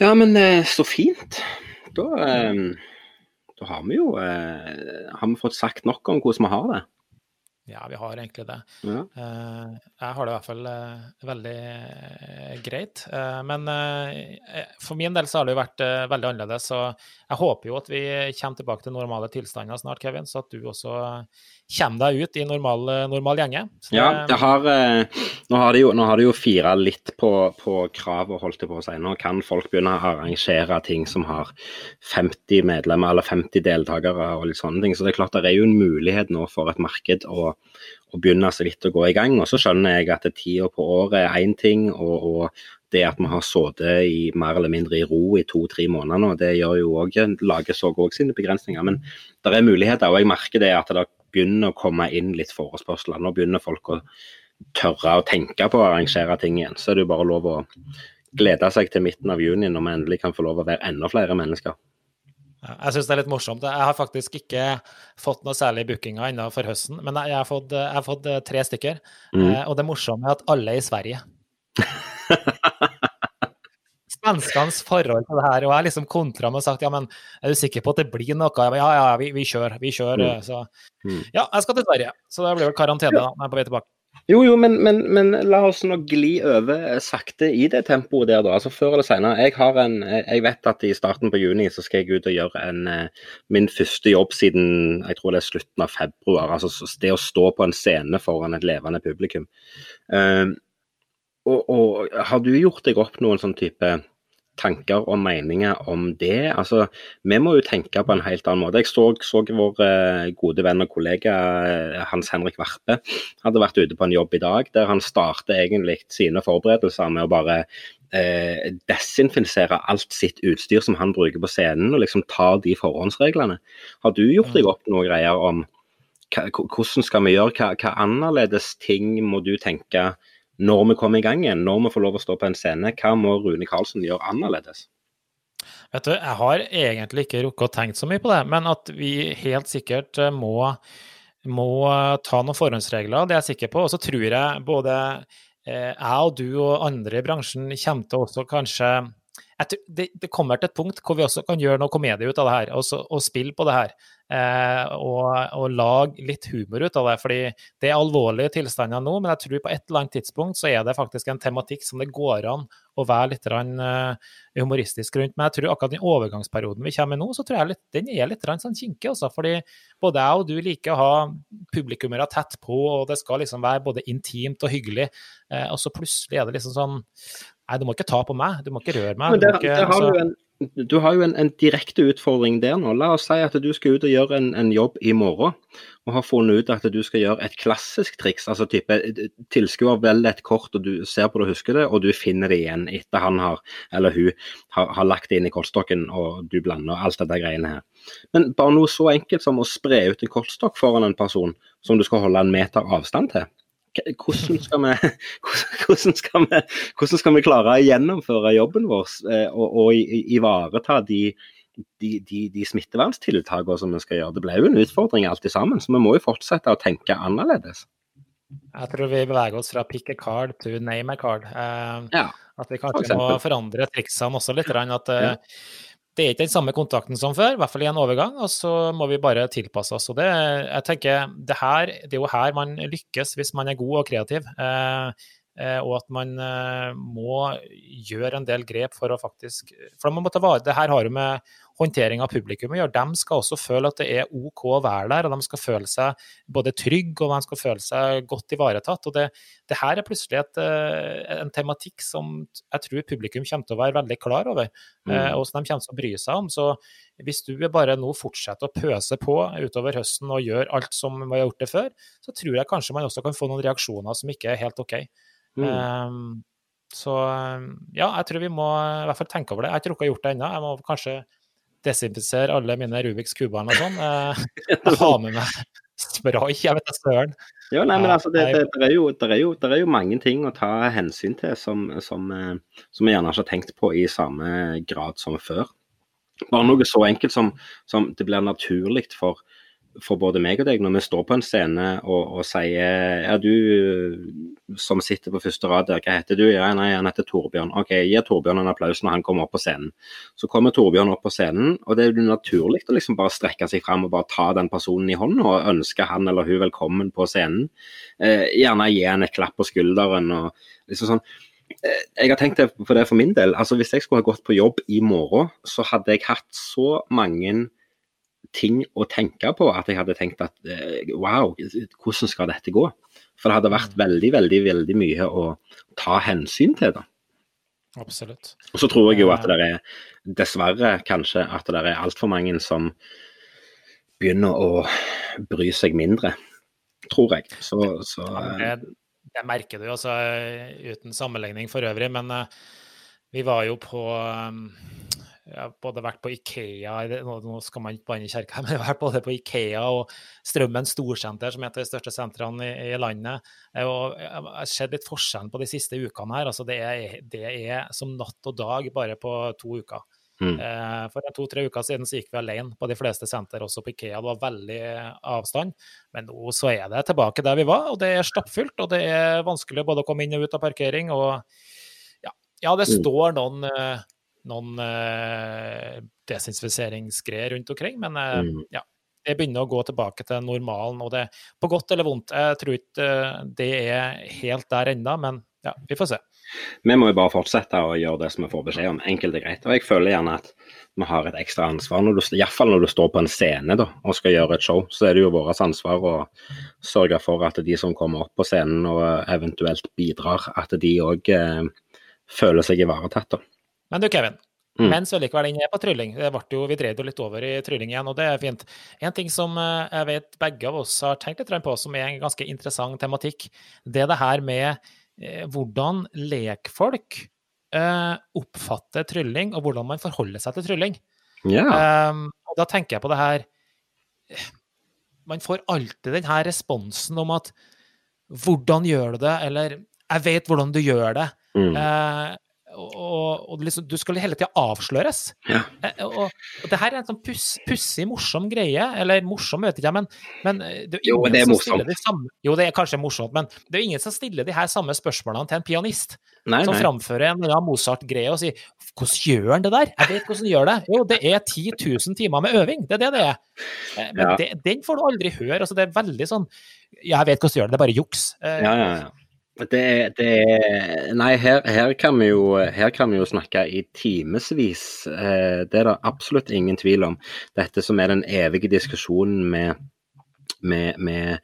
[SPEAKER 1] ja men uh, så fint. Da, um, da har vi jo uh, har vi fått sagt nok om hvordan vi har det.
[SPEAKER 2] Ja, vi har egentlig det.
[SPEAKER 1] Ja.
[SPEAKER 2] Uh, jeg har det i hvert fall uh, veldig uh, greit. men for min del så har det jo vært veldig annerledes. Så jeg håper jo at vi kommer tilbake til normale tilstander snart, Kevin. Så at du også kommer deg ut i normal, normal gjenge. Så,
[SPEAKER 1] ja, det har, nå har de jo, nå jo fira litt på, på kravet, holdt jeg på å si. Nå kan folk begynne å arrangere ting som har 50 medlemmer eller 50 deltakere og litt sånne ting. Så det er klart det er jo en mulighet nå for et marked. å å begynne så litt å gå i gang. Og så skjønner jeg at tida på året er én ting, og, og, det at vi har sittet i mer eller mindre i ro i to-tre måneder nå, det gjør jo òg lager så òg sine begrensninger. Men det er muligheter, og jeg merker det at det begynner å komme inn litt forespørsler. Nå begynner folk å tørre å tenke på å arrangere ting igjen. Så er det jo bare lov å glede seg til midten av juni, når vi endelig kan få lov å være enda flere mennesker.
[SPEAKER 2] Jeg syns det er litt morsomt. Jeg har faktisk ikke fått noe særlig bookinger ennå for høsten, men jeg har fått, jeg har fått eh, tre stykker. Mm. Eh, og det morsomme er at alle er i Sverige. Svenskenes forhold til det her, og jeg liksom kontra med og sagt ja, men er du sikker på at det blir noe? Ja, ja, vi, vi kjører. Vi kjører. Mm. Så mm. ja, jeg skal til Sverige. Så det blir vel karantene da, når jeg er på vei tilbake.
[SPEAKER 1] Jo, jo, men, men, men, la oss nå gli over sakte i det tempoet der, da. Altså Før eller senere. Jeg, har en, jeg vet at i starten på juni så skal jeg ut og gjøre en, eh, min første jobb siden jeg tror det er slutten av februar. Altså det å stå på en scene foran et levende publikum. Uh, og, og, har du gjort deg opp noen sånn type tanker og meninger om det? Altså, Vi må jo tenke på en helt annen måte. Jeg så, så vår eh, gode venn og kollega eh, Hans Henrik Verpe hadde vært ute på en jobb i dag der han startet egentlig sine forberedelser med å bare eh, desinfisere alt sitt utstyr som han bruker på scenen, og liksom ta de forhåndsreglene. Har du gjort deg opp noen greier om hva, hvordan skal vi gjøre, hva, hva annerledes ting må du tenke? Når vi kommer i gang igjen, når vi får lov å stå på en scene, hva må Rune Karlsen gjøre annerledes?
[SPEAKER 2] Vet du, Jeg har egentlig ikke rukket å tenke så mye på det, men at vi helt sikkert eh, må, må ta noen forhåndsregler, det er jeg sikker på. Og så tror jeg både eh, jeg og du og andre i bransjen kommer til også kanskje tror, det, det, kommer til et punkt hvor vi også kan gjøre noe komedie ut av det her, og, og spille på det her. Eh, og, og lage litt humor ut av det. fordi det er alvorlige tilstander nå, men jeg tror på et eller annet tidspunkt så er det faktisk en tematikk som det går an å være litt uh, humoristisk rundt. Men jeg tror akkurat den overgangsperioden vi kommer i nå, så tror jeg litt, den er litt sånn kinkig. Også, fordi både jeg og du liker å ha publikummere tett på, og det skal liksom være både intimt og hyggelig. Eh, og så plutselig er det liksom sånn Nei, du må ikke ta på meg, du må ikke røre meg.
[SPEAKER 1] Men der, ikke, der har altså... du en du har jo en, en, direkte utfordring der nå. La oss si at du skal ut og gjøre en, en, jobb i morgen, og har funnet ut at du skal gjøre et klassisk triks. Altså type tilskuer velger et kort, og du ser på det og husker det, og du finner det igjen etter han har, eller hun har, har lagt det inn i kortstokken, og du blander alt dette greiene her. Men bare noe så enkelt som å spre ut en kortstokk foran en person som du skal holde en meter avstand til hvordan skal, vi, hvordan, skal vi, hvordan skal vi klare å gjennomføre jobben vår eh, og, og ivareta de, de, de, de smitteverntiltakene som vi skal gjøre. Det ble jo en utfordring alt sammen, så vi må jo fortsette å tenke annerledes.
[SPEAKER 2] Jeg tror vi beveger oss fra pick a card to name a card. Eh, ja, at vi kanskje må forandre triksene også litt. At eh, det er ikke den samme kontakten som før, i hvert fall i en overgang, og så må vi bare tilpasse oss. Og det, jeg tenker, det, her, det er jo her man lykkes hvis man er god og kreativ. Eh, og at man eh, må gjøre en del grep for å faktisk For man må ta vare Det her har jo med håndtering av publikum å gjøre. De skal også føle at det er OK å være der, og de skal føle seg både trygge og de skal føle seg godt ivaretatt. og Det, det her er plutselig et, eh, en tematikk som jeg tror publikum kommer til å være veldig klar over, mm. og som de kommer til å bry seg om. så hvis du bare nå fortsetter å pøse på utover høsten og gjør alt som vi har gjort det før, så tror jeg kanskje man også kan få noen reaksjoner som ikke er helt OK. Mm. Um, så ja, jeg tror vi må i hvert fall tenke over det. Jeg har ikke rukket å gjort det ennå. Jeg må kanskje desinfisere alle mine Rubiks kuber og sånn. Jeg ha med meg spray, jeg vet da søren.
[SPEAKER 1] Ja, nei, men altså, det, det, det, er jo, det, er jo, det, er jo, mange ting å ta hensyn til som, som, eh, som vi gjerne ikke har tenkt på i samme grad som før. Bare noe så enkelt som, som det blir naturlig for for både meg og deg når vi står på en scene og, og sier Ja, du som sitter på første rad der, hva heter du? Ja, nei, han heter Torbjørn. OK, gi Torbjørn en applaus når han kommer opp på scenen. Så kommer Torbjørn opp på scenen, og det er jo naturlig å liksom bare strekke seg fram og bare ta den personen i hånden og ønske han eller hun velkommen på scenen. Eh, gjerne gi han et klapp på skulderen og liksom sånn. Eh, jeg har tenkt på det for min del. altså Hvis jeg skulle ha gått på jobb i morgen, så hadde jeg hatt så mange ting å tenke på at jeg hadde tenkt at eh, wow, hvordan skal dette gå? For det hadde vært mm. veldig, veldig, veldig mye å ta hensyn til. da.
[SPEAKER 2] Absolutt.
[SPEAKER 1] Og så tror jeg jo at det er dessverre kanskje at det er altfor mange som begynner å bry seg mindre, tror jeg. Så, så
[SPEAKER 2] det, det merker du, altså, uten sammenligning for øvrig. Men uh, vi var jo på jeg har både vært på Ikea Nå skal man ikke banne i men jeg har vært både på Ikea og Strømmen storsenter, som er et av de største sentrene i, i landet. Og jeg har sett litt forskjellen på de siste ukene her. altså Det er, det er som natt og dag bare på to uker. Mm. Eh, for to-tre uker siden så gikk vi alene på de fleste senter, også på Ikea. Det var veldig avstand. Men nå så er det tilbake der vi var, og det er stappfullt. Og det er vanskelig både å komme inn og ut av parkering. og ja, ja det mm. står noen eh, noen eh, desinfiseringsgreier rundt omkring. Men eh, mm. ja, det begynner å gå tilbake til normalen. Og det på godt eller vondt. Jeg tror ikke eh, det er helt der ennå, men ja, vi får se.
[SPEAKER 1] Vi må jo bare fortsette å gjøre det som vi får beskjed om, enkelt og greit. Og jeg føler gjerne at vi har et ekstra ansvar, når du, iallfall når du står på en scene da, og skal gjøre et show. Så er det jo vårt ansvar å sørge for at de som kommer opp på scenen og eventuelt bidrar, at de òg eh, føler seg ivaretatt. da.
[SPEAKER 2] Men du, Kevin. Mm. Mens vi likevel inne er på trylling. Det ble jo, vi drev jo litt over i trylling igjen, og det er fint. En ting som eh, jeg vet begge av oss har tenkt litt på, som er en ganske interessant tematikk, det er det her med eh, hvordan lekfolk eh, oppfatter trylling, og hvordan man forholder seg til trylling.
[SPEAKER 1] Yeah.
[SPEAKER 2] Da tenker jeg på det her Man får alltid den her responsen om at 'hvordan gjør du det?' eller 'jeg vet hvordan du gjør det'. Mm. Og, og liksom, du skal hele tida avsløres.
[SPEAKER 1] Ja.
[SPEAKER 2] Eh, og, og, det her er en sånn puss, pussig, morsom greie. Eller morsom, vet ikke jeg, men, men
[SPEAKER 1] eh, det er jo, det er morsomt.
[SPEAKER 2] De samme, jo, det er kanskje morsomt, men det er jo ingen som stiller de her samme spørsmålene til en pianist.
[SPEAKER 1] Nei,
[SPEAKER 2] som
[SPEAKER 1] nei.
[SPEAKER 2] framfører en ja, Mozart-greie og sier 'Hvordan gjør han det der?' Jeg vet hvordan han gjør det. Jo, det er 10 000 timer med øving. Det er det det er. Eh, men ja. det, den får du aldri høre. Altså, det er veldig sånn 'Jeg vet hvordan du gjør det, det er bare juks'.
[SPEAKER 1] Ja, ja, ja. Det, det, Nei, her, her, kan jo, her, kan vi jo, snakke i timevis. Eh, det er det absolutt ingen tvil om. Dette som er den evige diskusjonen med, med, med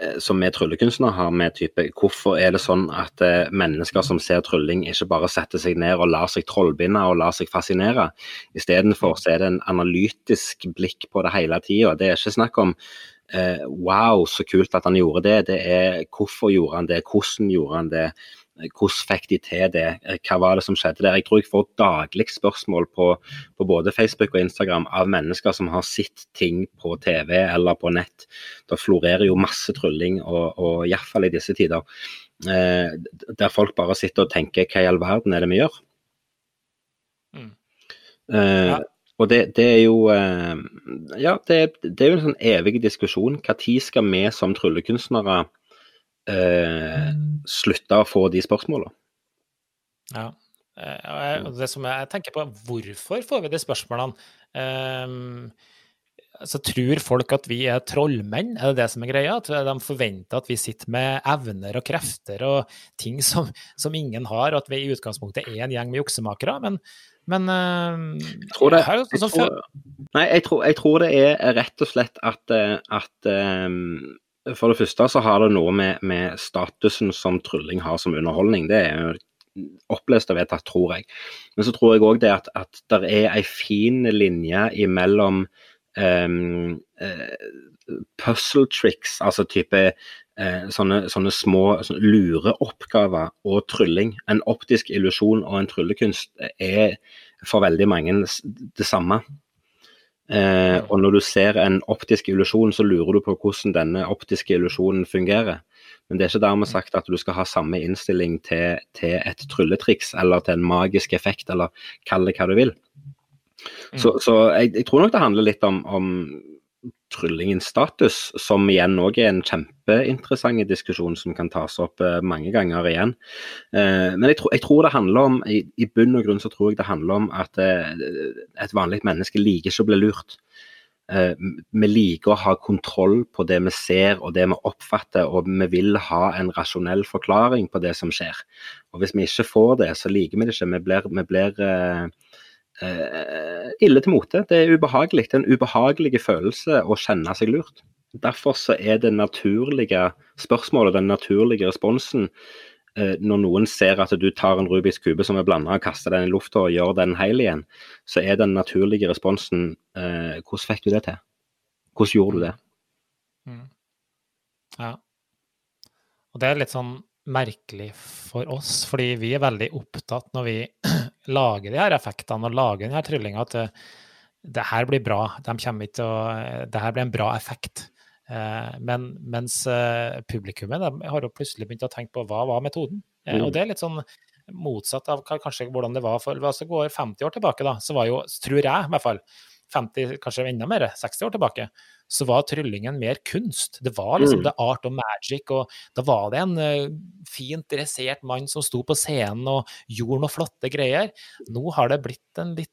[SPEAKER 1] eh, som vi tryllekunstnere har med type Hvorfor er det sånn at eh, mennesker som ser trylling, ikke bare setter seg ned og lar seg trollbinde og lar seg fascinere? Istedenfor så er det en analytisk blikk på det hele tida. Det er ikke snakk om Wow, så kult at han gjorde det. Det er hvorfor gjorde han det, hvordan gjorde han det. Hvordan fikk de til det, hva var det som skjedde der? Jeg tror jeg får daglig spørsmål på, på, både Facebook og Instagram av mennesker som har sett ting på TV eller på nett. Det florerer jo masse trylling, og, og iallfall i disse tider. Eh, der folk bare sitter og tenker hva i all verden er det vi gjør? Mm. Eh, ja. Og det, det, er jo eh, Ja, det, det, er jo en sånn evig diskusjon. Når skal vi som tryllekunstnere eh, slutte å få de spørsmålene?
[SPEAKER 2] Ja. Eh, det som jeg tenker på, hvorfor får vi de spørsmålene? Um, så tror folk at vi er trollmenn, er det det som er greia? At de forventer at vi sitter med evner og krefter og ting som, som ingen har, og at vi i utgangspunktet er en gjeng med juksemakere. Men men
[SPEAKER 1] jeg tror det, jeg tror, Nei, jeg tror, jeg tror, det er rett og slett at, eh, at um, For det første så har det noe med, med, statusen som trylling har som underholdning. Det er jo opplest og vedtatt, tror jeg. Men så tror jeg òg det at, at det er ei fin linje imellom um, uh, puzzle tricks, altså type uh, sånne, sånne, små sånne lureoppgaver og trylling. En optisk illusjon og en tryllekunst er for veldig mange det samme. Uh, og når du ser en optisk illusjon, så lurer du på hvordan denne optiske illusjonen fungerer. Men det er ikke dermed sagt at du skal ha samme innstilling til, til et trylletriks eller til en magisk effekt, eller kall det hva du vil. Mm. Så, så jeg, jeg, tror nok det handler litt om, om tryllingens status, som igjen òg er en kjempeinteressant diskusjon som kan tas opp eh, mange ganger igjen. Eh, men jeg, tro, jeg, tror det handler om, i, i, bunn og grunn så tror jeg det handler om at eh, et vanlig menneske liker ikke å bli lurt. Vi liker å ha kontroll på det vi ser og det vi oppfatter, og vi vil ha en rasjonell forklaring på det som skjer. Og Hvis vi ikke får det, så liker vi det ikke. Vi blir, vi blir eh, ille til mote. Det er ubehagelig. Det er en ubehagelig følelse å kjenne seg lurt. Derfor så er det naturlige spørsmålet, den naturlige responsen, eh, når noen ser at du tar en Rubiks kube som er blanda og kaster den i lufta og gjør den hel igjen, så er den naturlige responsen eh, hvordan fikk du det til? Hvordan gjorde du det?
[SPEAKER 2] Mm. Ja. Og det er litt sånn merkelig for oss, fordi vi er veldig opptatt når vi lager de her effektene og lager denne tryllinga, at det, det, her blir bra. De kommer ikke å, det her blir en bra effekt. Eh, men mens eh, publikummet har jo plutselig begynt å tenke på hva var metoden? Mm. og det er litt sånn motsatt av kanskje hvordan det var for altså går 50 år tilbake, da, så var jo, tror jeg i hvert fall, 50, kanskje enda mer, 60 år tilbake, så var tryllingen mer kunst. Det var liksom mm. the art of magic, og da var det en uh, fint dressert mann som sto på scenen og gjorde noen flotte greier. Nå har det blitt en litt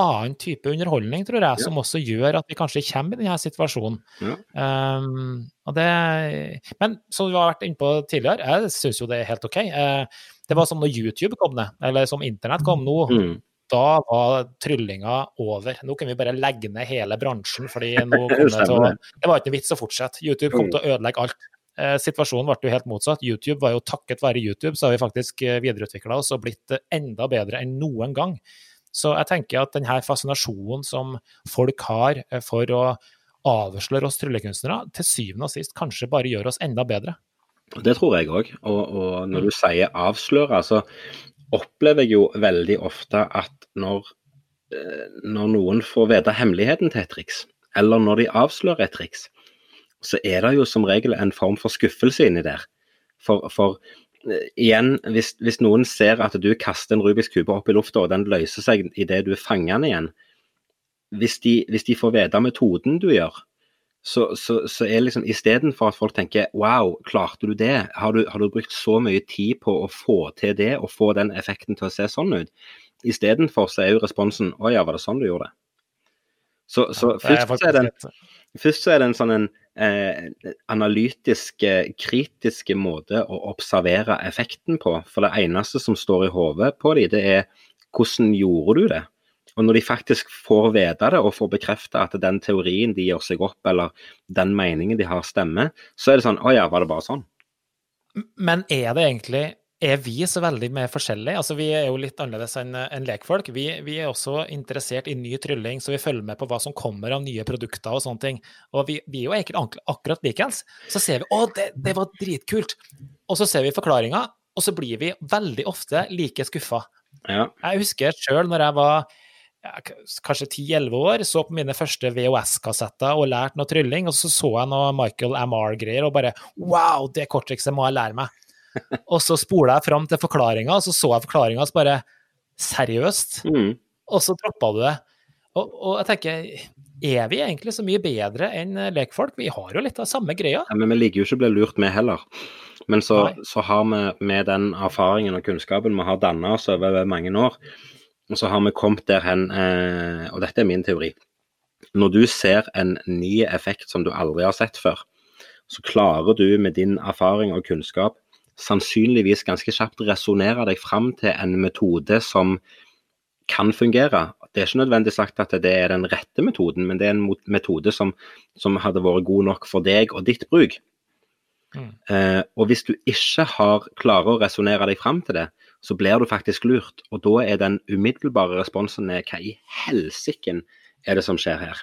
[SPEAKER 2] annen type underholdning, tror jeg, ja. som også gjør at vi kanskje kommer i denne situasjonen. Ja. Um, det, men som vi har vært inne på tidligere, jeg syns jo det er helt OK. Uh, det var som når YouTube kom ned, eller som internett kom nå. Mm da var tryllinga over. Nå kan vi bare legge ned hele bransjen, fordi nå kom det til å Det var ikke noe vits å fortsette. YouTube kom til å ødelegge alt. Eh, situasjonen ble jo helt motsatt. YouTube var jo takket være YouTube, så har vi faktisk eh, videreutvikla oss og blitt eh, enda bedre enn noen gang. Så jeg tenker at denne fascinasjonen som folk har for å avsløre oss tryllekunstnere, til syvende og sist kanskje bare gjør oss enda bedre.
[SPEAKER 1] Det tror jeg òg. Og, og, når du sier avsløre, så opplever jeg jo veldig ofte at når, eh, når noen får vite hemmeligheten til et triks, eller når de avslører et triks, så er det jo som regel en form for skuffelse inni der. For, for uh, igjen, hvis, hvis, noen ser at du kaster en Rubiks kube opp i lufta, og den løser seg idet du fanger den igjen, hvis de, hvis de får vite metoden du gjør, så, så, så er liksom istedenfor at folk tenker wow, klarte du det? Har du, har du, brukt så mye tid på å få til det og få den effekten til å se sånn ut? Istedenfor så er jo responsen å ja, var det sånn du gjorde det? Så, så ja, først, så er det en, først så er det en sånn en eh, analytisk, kritisk måte å observere effekten på. For det eneste som står i hodet på dem, det er hvordan gjorde du det? Og når de faktisk får vite det og får bekrefta at den teorien de gjør seg opp, eller den meningen de har, stemmer, så er det sånn Å ja, var det bare sånn?
[SPEAKER 2] Men er det egentlig er vi så veldig mer forskjellige? Altså, vi er jo litt annerledes enn en lekfolk. Vi, vi, er også interessert i ny trylling, så vi følger med på hva som kommer av nye produkter og sånne ting. Og vi, vi er jo egentlig akkurat likeens. Så ser vi å, det, det var dritkult. Og så ser vi forklaringa, og så blir vi veldig ofte like skuffa. Ja. Jeg husker sjøl når jeg var kanskje 10-11 år, så på mine første VHS-kassetter og lærte noe trylling, og så så jeg noe Michael MR-greier og bare Wow, det korttrikset må jeg lære meg. og så spola jeg fram til forklaringa, og så så jeg forklaringa, så bare Seriøst? Mm. Og så droppa du det. Og, og, jeg tenker, er vi egentlig så mye bedre enn lekfolk? Vi har jo litt av samme greia.
[SPEAKER 1] Ja, men vi liker jo ikke å bli lurt med heller. Men så, så har vi med den erfaringen og kunnskapen vi har danna oss over mange år, og så har vi kommet der hen, eh, og dette er min teori. Når du ser en ny effekt som du aldri har sett før, så klarer du med din erfaring og kunnskap sannsynligvis ganske kjapt resonnere deg fram til en metode som kan fungere. Det er ikke nødvendig sagt at det er den rette metoden, men det er en metode som, som hadde vært god nok for deg og ditt bruk. Mm. Eh, og hvis du ikke har klarer å resonnere deg fram til det, så blir du faktisk lurt. Og da er den umiddelbare responsen er hva i helsiken er det som skjer her?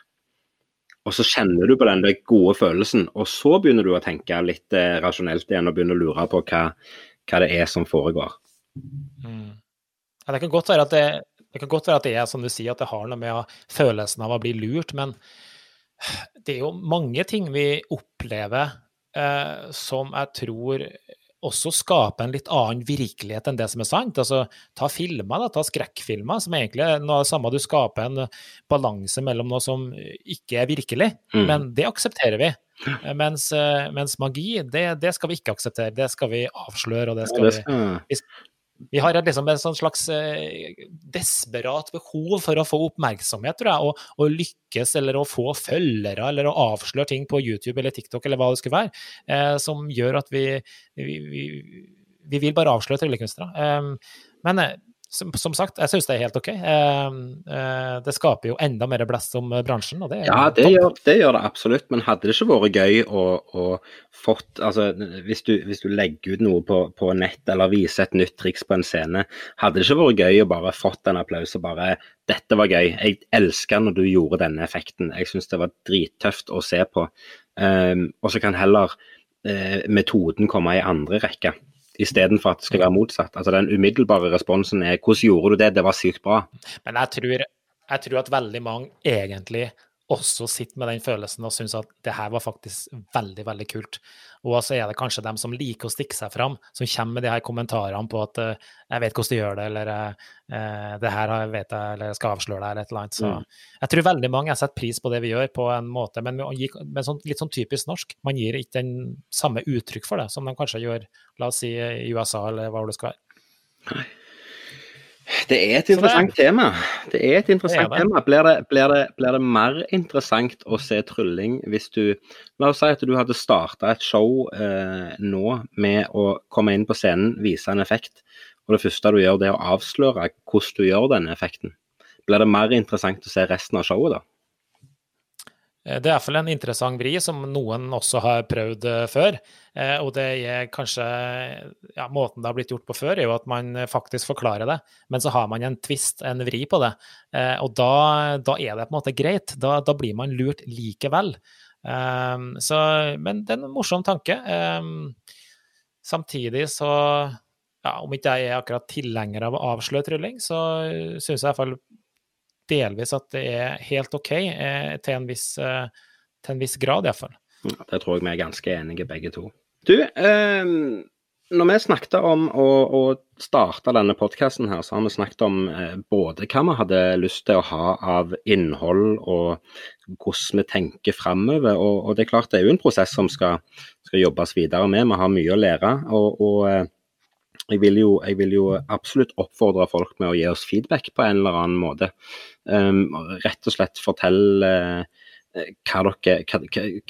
[SPEAKER 1] Og så kjenner du på den gode følelsen, og så begynner du å tenke litt eh, rasjonelt igjen og begynner å lure på hva, hva det er som foregår.
[SPEAKER 2] Mm. Ja, det kan godt være at det, det kan godt være at det er som du sier, at det har noe med følelsen av å bli lurt, men det er jo mange ting vi opplever eh, som jeg tror også skape en litt annen virkelighet enn det som er sant. Altså, ta filmer, da, ta skrekkfilmer, som egentlig er noe av det samme. Du skaper en balanse mellom noe som ikke er virkelig, mm. men det aksepterer vi. Mens, eh, mens magi, det, det, skal vi ikke akseptere. Det skal vi avsløre, og det skal vi, vi vi har liksom et sånn slags eh, desperat behov for å få oppmerksomhet, tror jeg, og, og, lykkes eller å få følgere eller å avsløre ting på YouTube eller TikTok eller hva det skulle være, eh, som gjør at vi, vi, vi, vi vil bare avsløre tryllekunstnere. Eh, men som, som, sagt, jeg syns det er helt OK. Eh, eh, det skaper jo enda mer blest om bransjen. og det
[SPEAKER 1] Ja, det gjør, det gjør, det absolutt. Men hadde det ikke vært gøy å, å fått altså, hvis, du, hvis, du, legger ut noe på, på, nett eller viser et nytt triks på en scene, hadde det ikke vært gøy å bare fått en applaus og bare 'Dette var gøy. Jeg elsker når du gjorde denne effekten. Jeg syns det var drittøft å se på.' Um, og så kan heller uh, metoden komme i andre rekke istedenfor at det skal være motsatt. Altså Den umiddelbare responsen er 'hvordan gjorde du det', det var sykt bra.
[SPEAKER 2] Men jeg tror, jeg tror at veldig mange egentlig også sitter med den følelsen og syns at det her var faktisk veldig, veldig kult. Og så er det kanskje dem som liker å stikke seg fram, som kommer med de her kommentarene på at uh, 'jeg vet hvordan du gjør det', eller uh, 'det her vet jeg', eller 'jeg skal avsløre deg', eller et eller annet. Så mm. jeg tror veldig mange setter pris på det vi gjør, på en måte, men med sånn, litt sånn typisk norsk. Man gir ikke den samme uttrykk for det som de kanskje gjør, la oss si, i USA, eller hva det skal være.
[SPEAKER 1] Nei. Det er et interessant det, tema. Det er et interessant det er det. tema. Blir det, blir, blir det, mer interessant å se trylling hvis du La oss si at du hadde starta et show eh, nå med å komme inn på scenen, vise en effekt, og det første du gjør, det er å avsløre hvordan du gjør denne effekten. Blir det mer interessant å se resten av showet da?
[SPEAKER 2] Eh, det er iallfall en interessant vri som noen også har prøvd eh, før. Eh, og det er kanskje ja, Måten det har blitt gjort på før, er jo at man faktisk forklarer det, men så har man en twist, en vri på det. Og da, da er det på en måte greit. Da, da blir man lurt likevel. Så, men det er en morsom tanke. Samtidig så ja, Om ikke jeg er akkurat tilhenger av å avsløre trylling, så syns jeg iallfall delvis at det er helt OK, eh, til en viss, eh, til en viss grad iallfall.
[SPEAKER 1] Det tror jeg vi er ganske enige begge to. Du, eh, når vi snakket om å, å starte denne podkasten her, så har vi snakket om eh, både hva vi hadde lyst til å ha av innhold og hvordan vi tenker framover. Og, og, det er klart det er jo en prosess som skal, skal jobbes videre med. Vi har mye å lære. og, og eh, jeg vil, jo, jeg vil, jo, absolutt oppfordre folk med å gi oss feedback på en eller annen måte. Um, rett og slett fortelle uh, hva, dere, hva,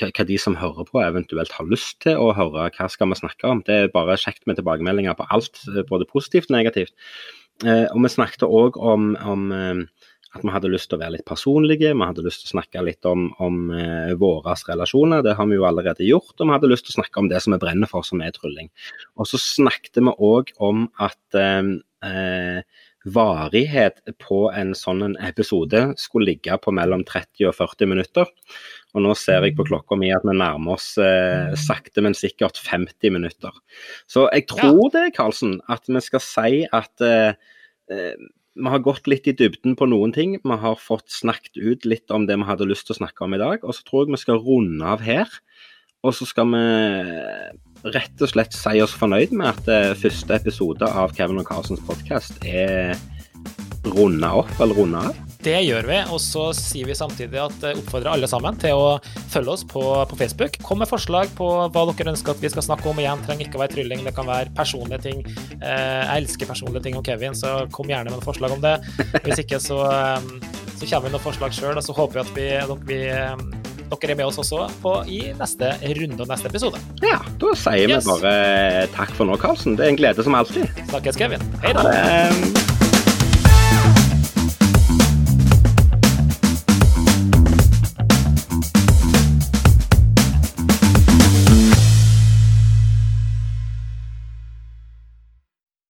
[SPEAKER 1] hva, de som hører på eventuelt har lyst til å høre. Hva skal vi snakke om? Det er bare kjekt med tilbakemeldinger på alt, både positivt og negativt. Uh, og vi snakket òg om, om at vi hadde lyst til å være litt personlige. Vi hadde lyst til å snakke litt om, om eh, våre relasjoner, det har vi jo allerede gjort. Og vi hadde lyst til å snakke om det som vi brenner for, som er trylling. Og så snakket vi òg om at eh, eh, varighet på en sånn episode skulle ligge på mellom 30 og 40 minutter. Og nå ser jeg på klokka mi at vi nærmer oss eh, sakte, men sikkert 50 minutter. Så jeg tror ja. det, Karlsen, at vi skal si at eh, eh vi har gått litt i dybden på noen ting. Vi har fått snakket ut litt om det vi hadde lyst til å snakke om i dag. Og så tror jeg vi skal runde av her. Og så skal vi rett og slett si oss fornøyd med at eh, første episode av Kevin og Carsons podkast er runda opp, eller runda av.
[SPEAKER 2] Det gjør vi, og så sier vi samtidig at eh, oppfordrer alle sammen til å følge oss på, på, Facebook. Kom med forslag på hva dere ønsker at vi skal snakke om. Igjen, trenger ikke å være trylling, det kan være personlige ting. Eh, jeg elsker personlige ting om Kevin, så kom gjerne med noen forslag om det. Hvis ikke, så, så kommer vi med noen forslag sjøl, og så håper vi at vi, vi dere er med oss også på, i neste runde og neste episode.
[SPEAKER 1] Ja, da sier yes. vi bare takk for nå, Karlsen. Det er en glede som alltid.
[SPEAKER 2] Snakkes, Kevin. Hei da.